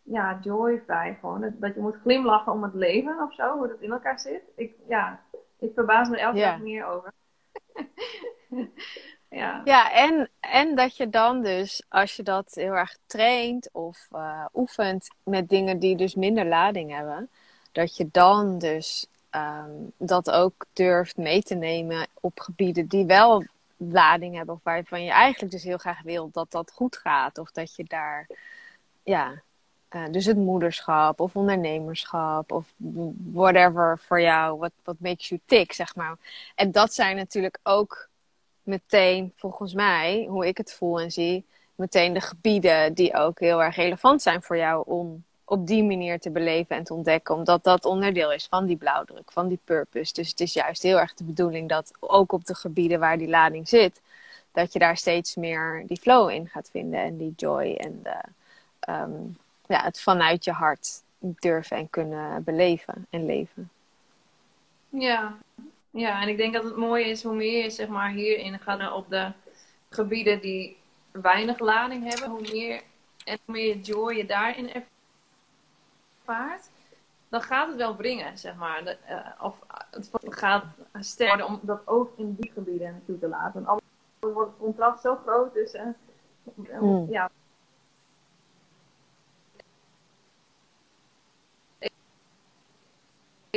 ja, joy bij. Gewoon dat, dat je moet glimlachen om het leven of zo, hoe dat in elkaar zit. Ik, ja, ik verbaas me elke dag meer over. Ja, ja en, en dat je dan dus, als je dat heel erg traint of uh, oefent met dingen die dus minder lading hebben, dat je dan dus um, dat ook durft mee te nemen op gebieden die wel lading hebben of waarvan je eigenlijk dus heel graag wil dat dat goed gaat of dat je daar, ja, uh, dus het moederschap of ondernemerschap of whatever voor jou, wat makes you tick, zeg maar. En dat zijn natuurlijk ook meteen, volgens mij, hoe ik het voel en zie, meteen de gebieden die ook heel erg relevant zijn voor jou om op die manier te beleven en te ontdekken. Omdat dat onderdeel is van die blauwdruk, van die purpose. Dus het is juist heel erg de bedoeling dat ook op de gebieden waar die lading zit, dat je daar steeds meer die flow in gaat vinden en die joy en de, ehm, ja, het vanuit je hart durven en kunnen beleven en leven. Ja, ja, en ik denk dat het mooie is hoe meer je zeg maar, hierin gaat op de gebieden die weinig lading hebben, hoe meer en hoe meer joy je daarin ervaart, dan gaat het wel brengen, zeg maar. De, uh, of het gaat sterker om dat ook in die gebieden naartoe te laten. Want anders wordt het contrast zo groot tussen. Uh, ja,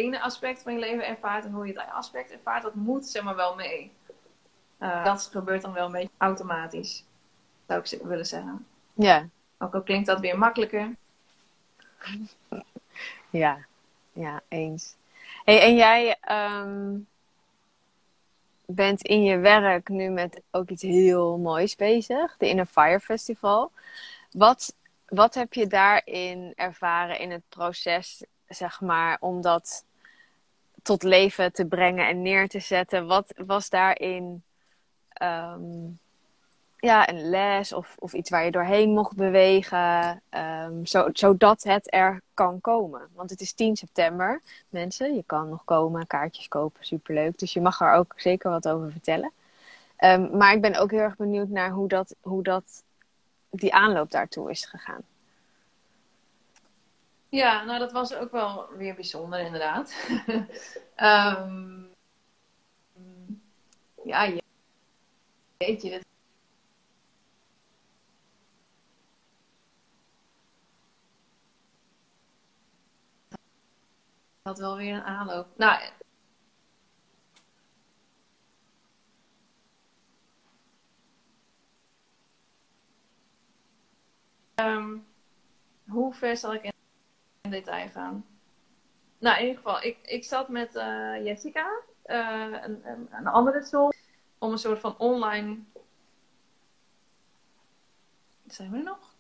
ene aspect van je leven ervaart en hoe je het aspect ervaart, dat moet zeg maar wel mee. Uh, dat gebeurt dan wel een beetje automatisch, zou ik willen zeggen. Ja. Ook al klinkt dat weer makkelijker. Ja, ja, eens. Hey, en jij um, bent in je werk nu met ook iets heel moois bezig, de Inner Fire Festival. Wat, wat heb je daarin ervaren in het proces, zeg maar, om dat tot leven te brengen en neer te zetten. Wat was daarin um, ja, een les of, of iets waar je doorheen mocht bewegen. Zo, zodat het er kan komen. Want het is 10 september, mensen. Je kan nog komen, kaartjes kopen, superleuk. Dus je mag er ook zeker wat over vertellen. Um, maar ik ben ook heel erg benieuwd naar hoe dat, hoe dat die aanloop daartoe is gegaan. Ja, nou dat was ook wel weer bijzonder inderdaad. um, ja, jeetje, dit had wel weer een aanloop. Nou, um, hoe ver zal ik in, in detail gaan? Nou, in ieder geval, ik, ik zat met uh, Jessica, uh, een, een, andere soort, om een soort van online. Zijn we er nog?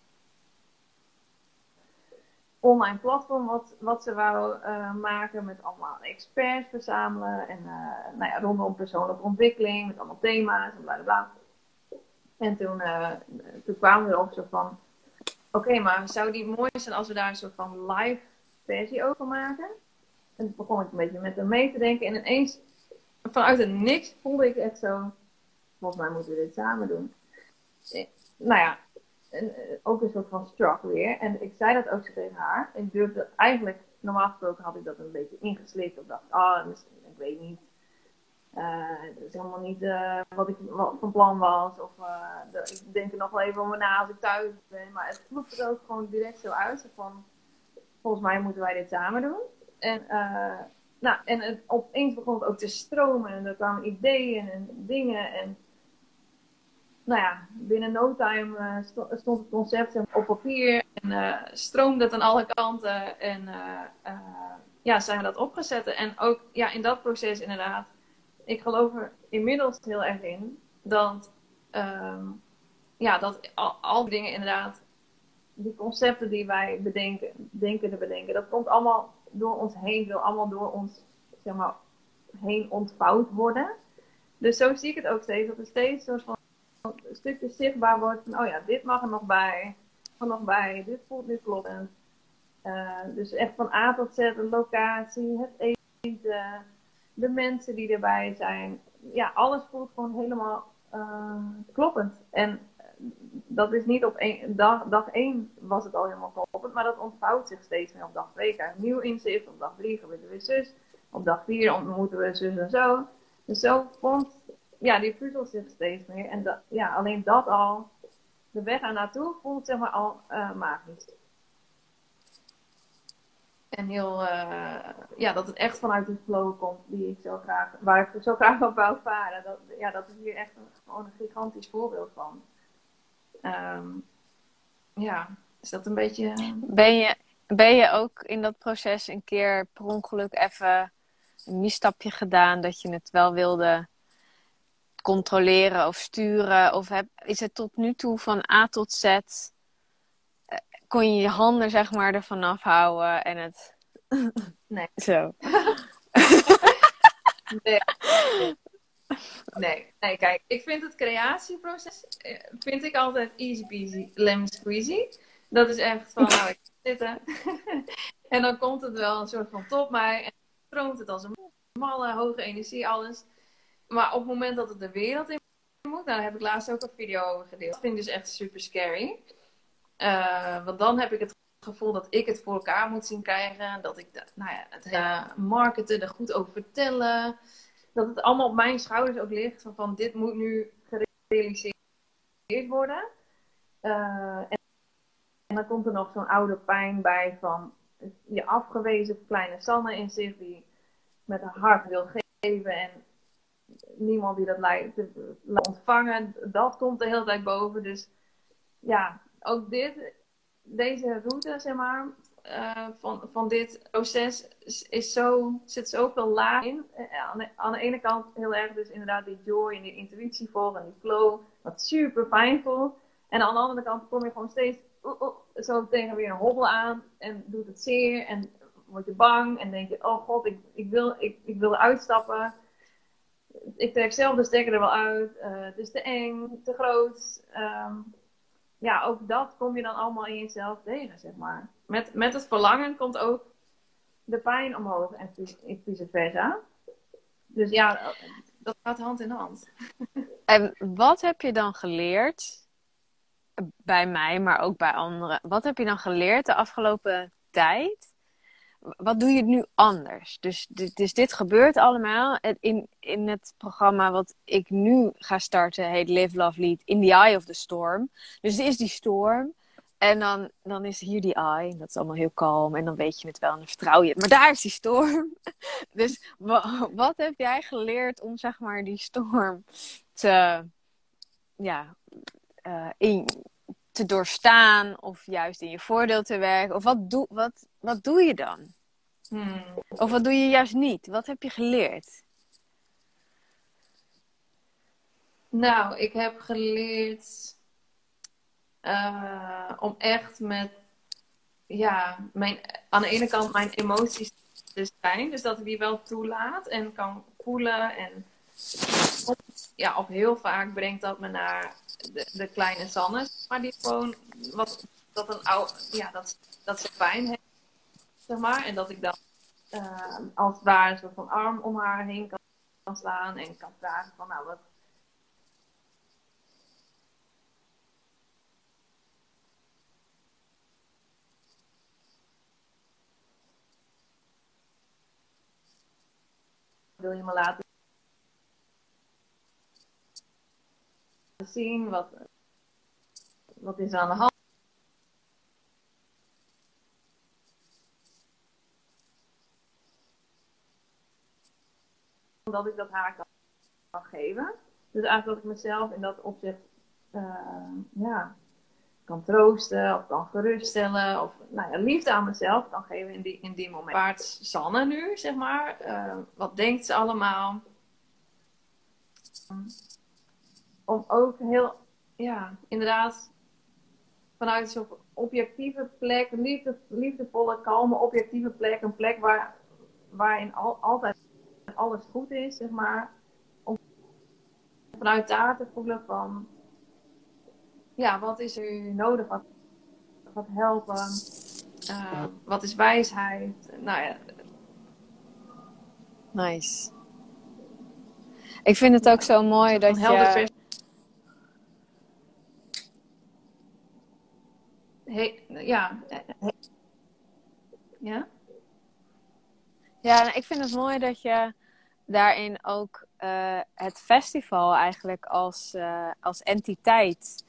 online platform wat, wat ze wou uh, maken met allemaal experts verzamelen en nou ja, rondom persoonlijke ontwikkeling met allemaal thema's en bla bla bla. En toen, toen kwamen we erop zo van, oké, maar zou die mooi zijn als we daar een soort van live versie over maken? En toen begon ik een beetje met hem mee te denken en ineens vanuit het niks voelde ik echt zo, volgens mij moeten we dit samen doen. Nou ja, eh, ook een soort van struck weer. En ik zei dat ook zo tegen haar. Ik durfde eigenlijk, normaal gesproken had ik dat een beetje ingeslikt. Of dacht, ah, ik weet niet. Uh, dat is helemaal niet uh, wat ik van plan was. Of uh, ik denk er nog wel even over na als ik thuis ben. Maar het voelt er ook gewoon direct zo uit. Van, volgens mij moeten wij dit samen doen. En, nou, en het, opeens begon het ook te stromen. En er kwamen ideeën en dingen. En nou ja, binnen no time stond het concept op papier en stroomde het aan alle kanten. En ja, zijn we dat opgezet. En ook ja, in dat proces inderdaad, ik geloof er inmiddels heel erg in dat, um, ja, dat al, al die dingen inderdaad, die concepten die wij bedenken, denken te bedenken, dat komt allemaal door ons heen, wil allemaal door ons zeg maar, heen ontvouwd worden. Dus zo zie ik het ook steeds, dat er steeds een soort van een stukje zichtbaar wordt van, oh ja, dit mag er nog bij, er nog bij, dit voelt nu kloppend. Uh, dus echt van A tot Z, de locatie, het eten, de mensen die erbij zijn. Ja, alles voelt gewoon helemaal uh, kloppend. En dat is niet op dag, dag één was het al helemaal kloppend, maar dat ontvouwt zich steeds meer op dag twee. Een nieuw inzicht, op dag drie er weer zus, op dag vier ontmoeten we zus en zo. Dus zo vond ja, die puzzelt zich steeds meer. En dat, ja, alleen dat al, de weg er naartoe voelt zeg maar al uh, magisch. En heel, uh, ja, dat het echt vanuit de flow komt die ik zo graag, waar ik zo graag op wou varen. Dat, ja, dat is hier echt een, gewoon een gigantisch voorbeeld van. Um, ja, is dat een beetje... Ben je, ben je ook in dat proces een keer per ongeluk even een misstapje gedaan dat je het wel wilde controleren of sturen? Of heb, is het tot nu toe van A tot Z? Kon je je handen zeg maar ervan afhouden en het. Nee. Zo. nee. nee. Nee, kijk, ik vind het creatieproces eh, vind ik altijd easy peasy, lemon squeezy. Dat is echt van, nou, ik zitten. en dan komt het wel een soort van top mij. En stroomt het als een malle, hoge energie, alles. Maar op het moment dat het de wereld in moet, nou, daar heb ik laatst ook een video over gedeeld. Dat vind ik dus echt super scary. Uh, want dan heb ik het gevoel dat ik het voor elkaar moet zien krijgen. Dat ik nou ja, het uh, marketen, er goed over vertellen. Dat het allemaal op mijn schouders ook ligt. Van, van dit moet nu gerealiseerd worden. Uh, en, dan komt er nog zo'n oude pijn bij van je afgewezen kleine Sanne in zich die met een hart wil geven en niemand die dat lijkt ontvangen. Dat komt de hele tijd boven. Dus ja, ook dit, deze route, zeg maar, uh, van, van dit proces is zo, zit zoveel laag in. Uh, aan, de, aan, de, ene kant heel erg dus inderdaad die joy en die intuïtie volgen en die flow, wat super fijn voelt. En aan de andere kant kom je gewoon steeds uh, zo tegen weer een hobbel aan en doet het zeer en word je bang en denk je, oh god, ik, ik, wil, ik, ik wil uitstappen ik trek zelf de stekker er wel uit. Uh, het is te eng, te groot. Ehm, ja, ook dat kom je dan allemaal in jezelf tegen, zeg maar. Met, met het verlangen komt ook de pijn omhoog en vice versa. Dus ja, dat gaat hand in hand. En wat heb je dan geleerd bij mij, maar ook bij anderen? Wat heb je dan geleerd de afgelopen tijd? Wat doe je nu anders? Dus, dus dit gebeurt allemaal in, in het programma wat ik nu ga starten, heet Live, Love, Lead, In the Eye of the Storm. Dus er is die storm. En dan, dan is hier die eye. Dat is allemaal heel kalm. En dan weet je het wel en dan vertrouw je het. Maar daar is die storm. Dus wat heb jij geleerd om zeg maar die storm te, ja, uh, in, te doorstaan? Of juist in je voordeel te werken? Of wat doe, wat, wat doe je dan? Hmm. Of wat doe je juist niet? Wat heb je geleerd? Nou, ik heb geleerd uh, om echt met, ja, mijn, aan de ene kant mijn emoties te zijn. Dus dat ik die wel toelaat en kan voelen. En ja, of heel vaak brengt dat me naar de, de kleine Sanne. Maar die gewoon, wat, dat een oude, ja, dat, dat ze pijn heeft, zeg maar. En dat ik dan uh, als het een soort van arm om haar heen kan, kan slaan en kan vragen van, nou, wat, wil je me laten zien? Wat, wat is aan de hand? Dat ik dat haar kan, geven. Dus eigenlijk dat ik mezelf in dat opzicht uh, ja, kan troosten of kan geruststellen. Of nou ja, liefde aan mezelf kan geven in die, in die moment. Waar Sanne nu, zeg maar? Uh, wat denkt ze allemaal? Om ook heel, ja, inderdaad, vanuit zo'n objectieve plek, liefde, liefdevolle, kalme, objectieve plek. Een plek waar, waarin al, altijd alles goed is, zeg maar. Om vanuit daar te voelen van ja, wat is er nodig? Wat, wat helpen? Uh, wat is wijsheid? Nou ja. Nice. Ik vind het ook zo mooi dat je... Hey, ja. Ja? Ja, ik vind het mooi dat je daarin ook uh, het festival eigenlijk als, uh, als entiteit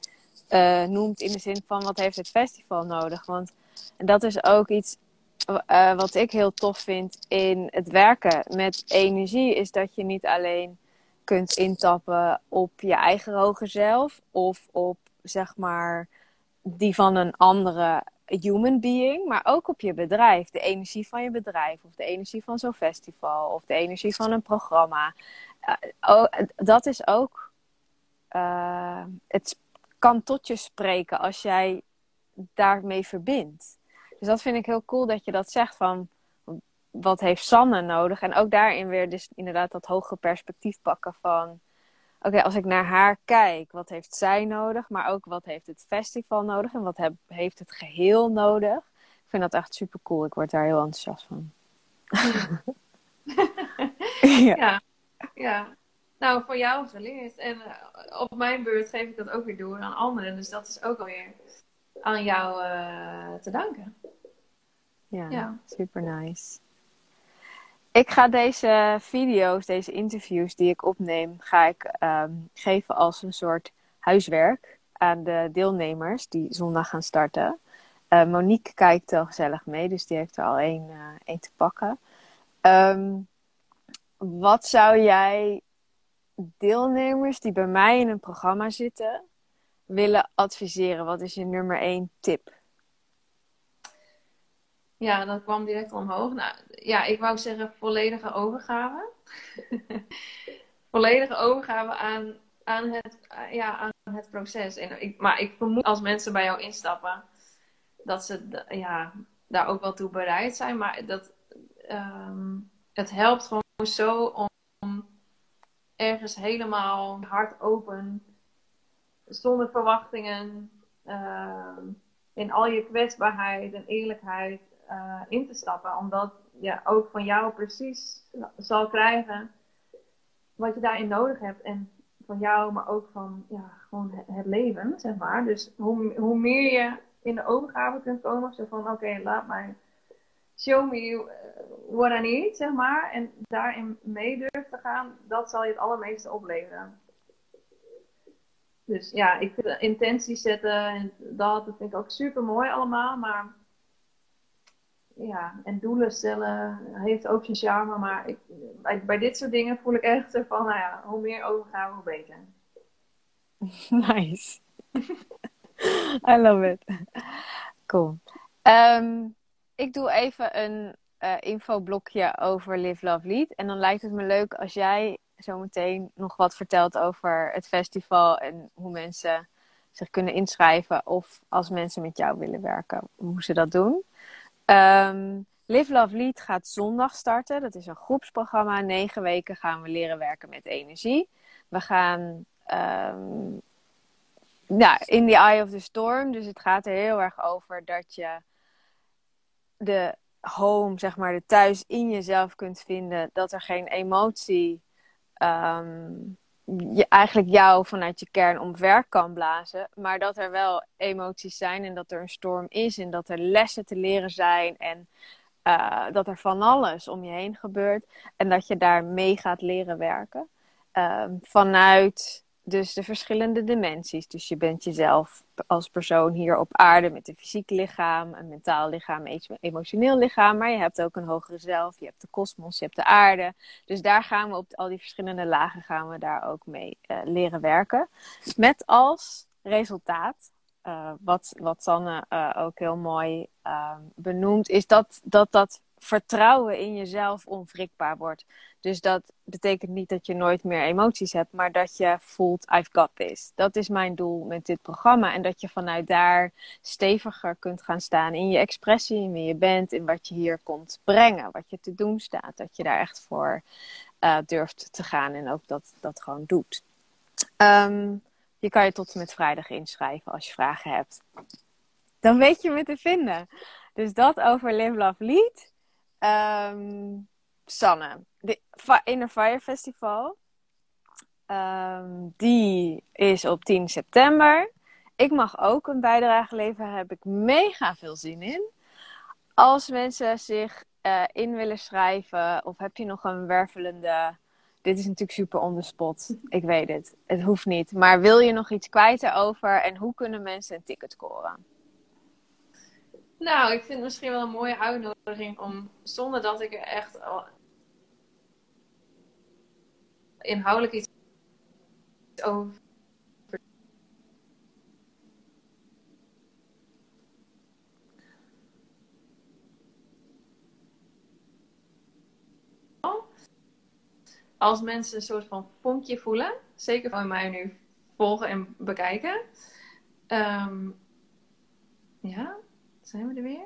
uh, noemt in de zin van wat heeft het festival nodig. Want dat is ook iets wat ik heel tof vind in het werken met energie, is dat je niet alleen kunt intappen op je eigen hoger zelf of op zeg maar die van een andere human being, maar ook op je bedrijf. De energie van je bedrijf of de energie van zo'n festival of de energie van een programma. Uh, dat is ook uh, het kan tot je spreken als jij daarmee verbindt. Dus dat vind ik heel cool dat je dat zegt van wat heeft Sanne nodig? En ook daarin weer dus inderdaad dat hogere perspectief pakken van oké, als ik naar haar kijk, wat heeft zij nodig? Maar ook wat heeft het festival nodig? En wat heb, heeft het geheel nodig? Ik vind dat echt super cool. Ik word daar heel enthousiast van. ja. ja. ja. Nou, voor jou geleerd. En uh, op mijn beurt geef ik dat ook weer door aan anderen. Dus dat is ook alweer aan jou uh, te danken. Ja, ja, super nice. Ik ga deze video's, deze interviews die ik opneem, ga ik um, geven als een soort huiswerk aan de deelnemers die zondag gaan starten. Uh, Monique kijkt al gezellig mee, dus die heeft er al één, één te pakken. Um, wat zou jij deelnemers die bij mij in een programma zitten willen adviseren? Wat is je nummer één tip? Ja, dat kwam direct omhoog. Nou, ja, ik wou zeggen volledige overgave. volledige overgave aan, aan, het, ja, aan het proces. En ik, maar ik vermoed als mensen bij jou instappen, dat ze ja, daar ook wel toe bereid zijn. Maar dat, um, het helpt gewoon zo om ergens helemaal hard open, zonder verwachtingen, uh, in al je kwetsbaarheid en eerlijkheid uh, in te stappen. Omdat je ook van jou precies zal krijgen wat je daarin nodig hebt. En van jou, maar ook van ja, gewoon het, leven, zeg maar. Dus hoe, hoe meer je in de overgave kunt komen, zo van oké, laat mij show me uh, what I need, zeg maar. En daarin mee durft te gaan, dat zal je het allermeeste opleveren. Dus ja, ik vind intenties zetten en dat, dat vind ik ook super mooi allemaal. Maar ja, en doelen stellen heeft ook zijn charme. Maar ik, bij, dit soort dingen voel ik echt van, nou ja, hoe meer overgaan, hoe beter. Nice. I love it. Cool. Ehm, ik doe even een uh, infoblokje over Live Love Lead. En dan lijkt het me leuk als jij zometeen nog wat vertelt over het festival en hoe mensen zich kunnen inschrijven. Of als mensen met jou willen werken, hoe ze dat doen. Um, Live Love Lead gaat zondag starten. Dat is een groepsprogramma. Negen weken gaan we leren werken met energie. We gaan um, ja, in the eye of the storm. Dus het gaat er heel erg over dat je de home, zeg maar, de thuis in jezelf kunt vinden. Dat er geen emotie um, je, eigenlijk jou vanuit je kern omver kan blazen. Maar dat er wel emoties zijn en dat er een storm is en dat er lessen te leren zijn. En uh, dat er van alles om je heen gebeurt. En dat je daar mee gaat leren werken. Uh, vanuit dus de verschillende dimensies. Dus je bent jezelf als persoon hier op aarde met een fysiek lichaam, een mentaal lichaam, een emotioneel lichaam. Maar je hebt ook een hogere zelf, je hebt de kosmos, je hebt de aarde. Dus daar gaan we op al die verschillende lagen gaan we daar ook mee uh, leren werken. Met als resultaat, uh, wat, wat Sanne uh, ook heel mooi benoemt, is dat dat, dat vertrouwen in jezelf onwrikbaar wordt. Dus dat betekent niet dat je nooit meer emoties hebt, maar dat je voelt, I've got this. Dat is mijn doel met dit programma. En dat je vanuit daar steviger kunt gaan staan in je expressie, in wie je bent, in wat je hier komt brengen, wat je te doen staat. Dat je daar echt voor uh, durft te gaan en ook dat, dat gewoon doet. Um, je kan je tot en met vrijdag inschrijven als je vragen hebt. Dan weet je me te vinden. Dus dat over Live Love Lead. Um, Sanne, de Inner Fire Festival. Um, die is op 10 september. Ik mag ook een bijdrage leveren. Daar heb ik mega veel zin in. Als mensen zich uh, in willen schrijven, of heb je nog een wervelende. Dit is natuurlijk super on the spot. Ik weet het. Het hoeft niet. Maar wil je nog iets kwijt erover? En hoe kunnen mensen een ticket scoren? Nou, ik vind het misschien wel een mooie uitnodiging om, zonder dat ik er echt inhoudelijk iets over. Als mensen een soort van vonkje voelen, zeker van mij nu volgen en bekijken. Um, ja, zijn we er weer?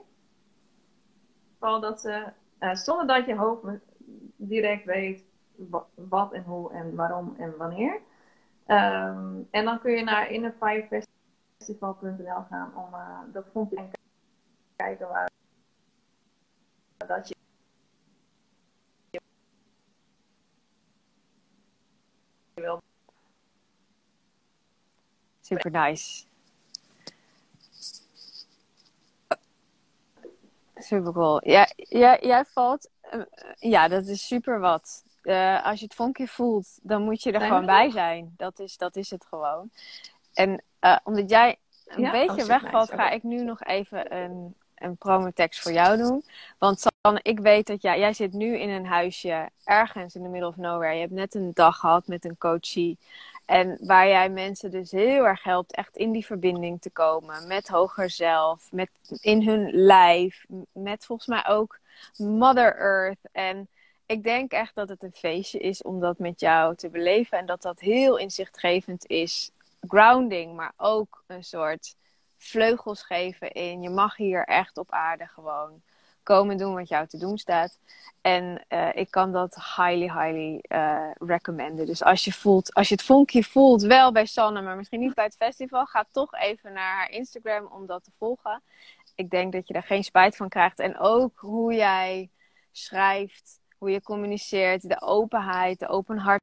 Vooral dat ze, uh, zonder dat je hoofd direct weet wat en hoe en waarom en wanneer. Um, en dan kun je naar innerfirefestival.nl gaan om uh, dat filmpje te kijken waar dat je wil. Super nice. Super cool. Ja, ja, jij valt. Uh, ja, dat is super wat uh, als je het vonkje voelt, dan moet je er gewoon bij zijn. Dat is, dat is het gewoon. En uh, omdat jij een beetje wegvalt, ga ik nu nog even een, een promotekst voor jou doen. Want Sanne, ik weet dat jij, jij zit nu in een huisje ergens in de middle of nowhere. Je hebt net een dag gehad met een coachie. En waar jij mensen dus heel erg helpt echt in die verbinding te komen. Met hoger zelf, met in hun lijf. Met volgens mij ook Mother Earth. En ik denk echt dat het een feestje is om dat met jou te beleven. En dat dat heel inzichtgevend is. Grounding, maar ook een soort vleugels geven in. Je mag hier echt op aarde gewoon komen doen wat jou te doen staat. En uh, ik kan dat highly, highly uh, recommenden. Dus als je, voelt, als je het vonkje voelt, wel bij Sanne, maar misschien niet bij het festival, ga toch even naar haar Instagram om dat te volgen. Ik denk dat je daar geen spijt van krijgt. En ook hoe jij schrijft, hoe je communiceert, de openheid, de openhartigheid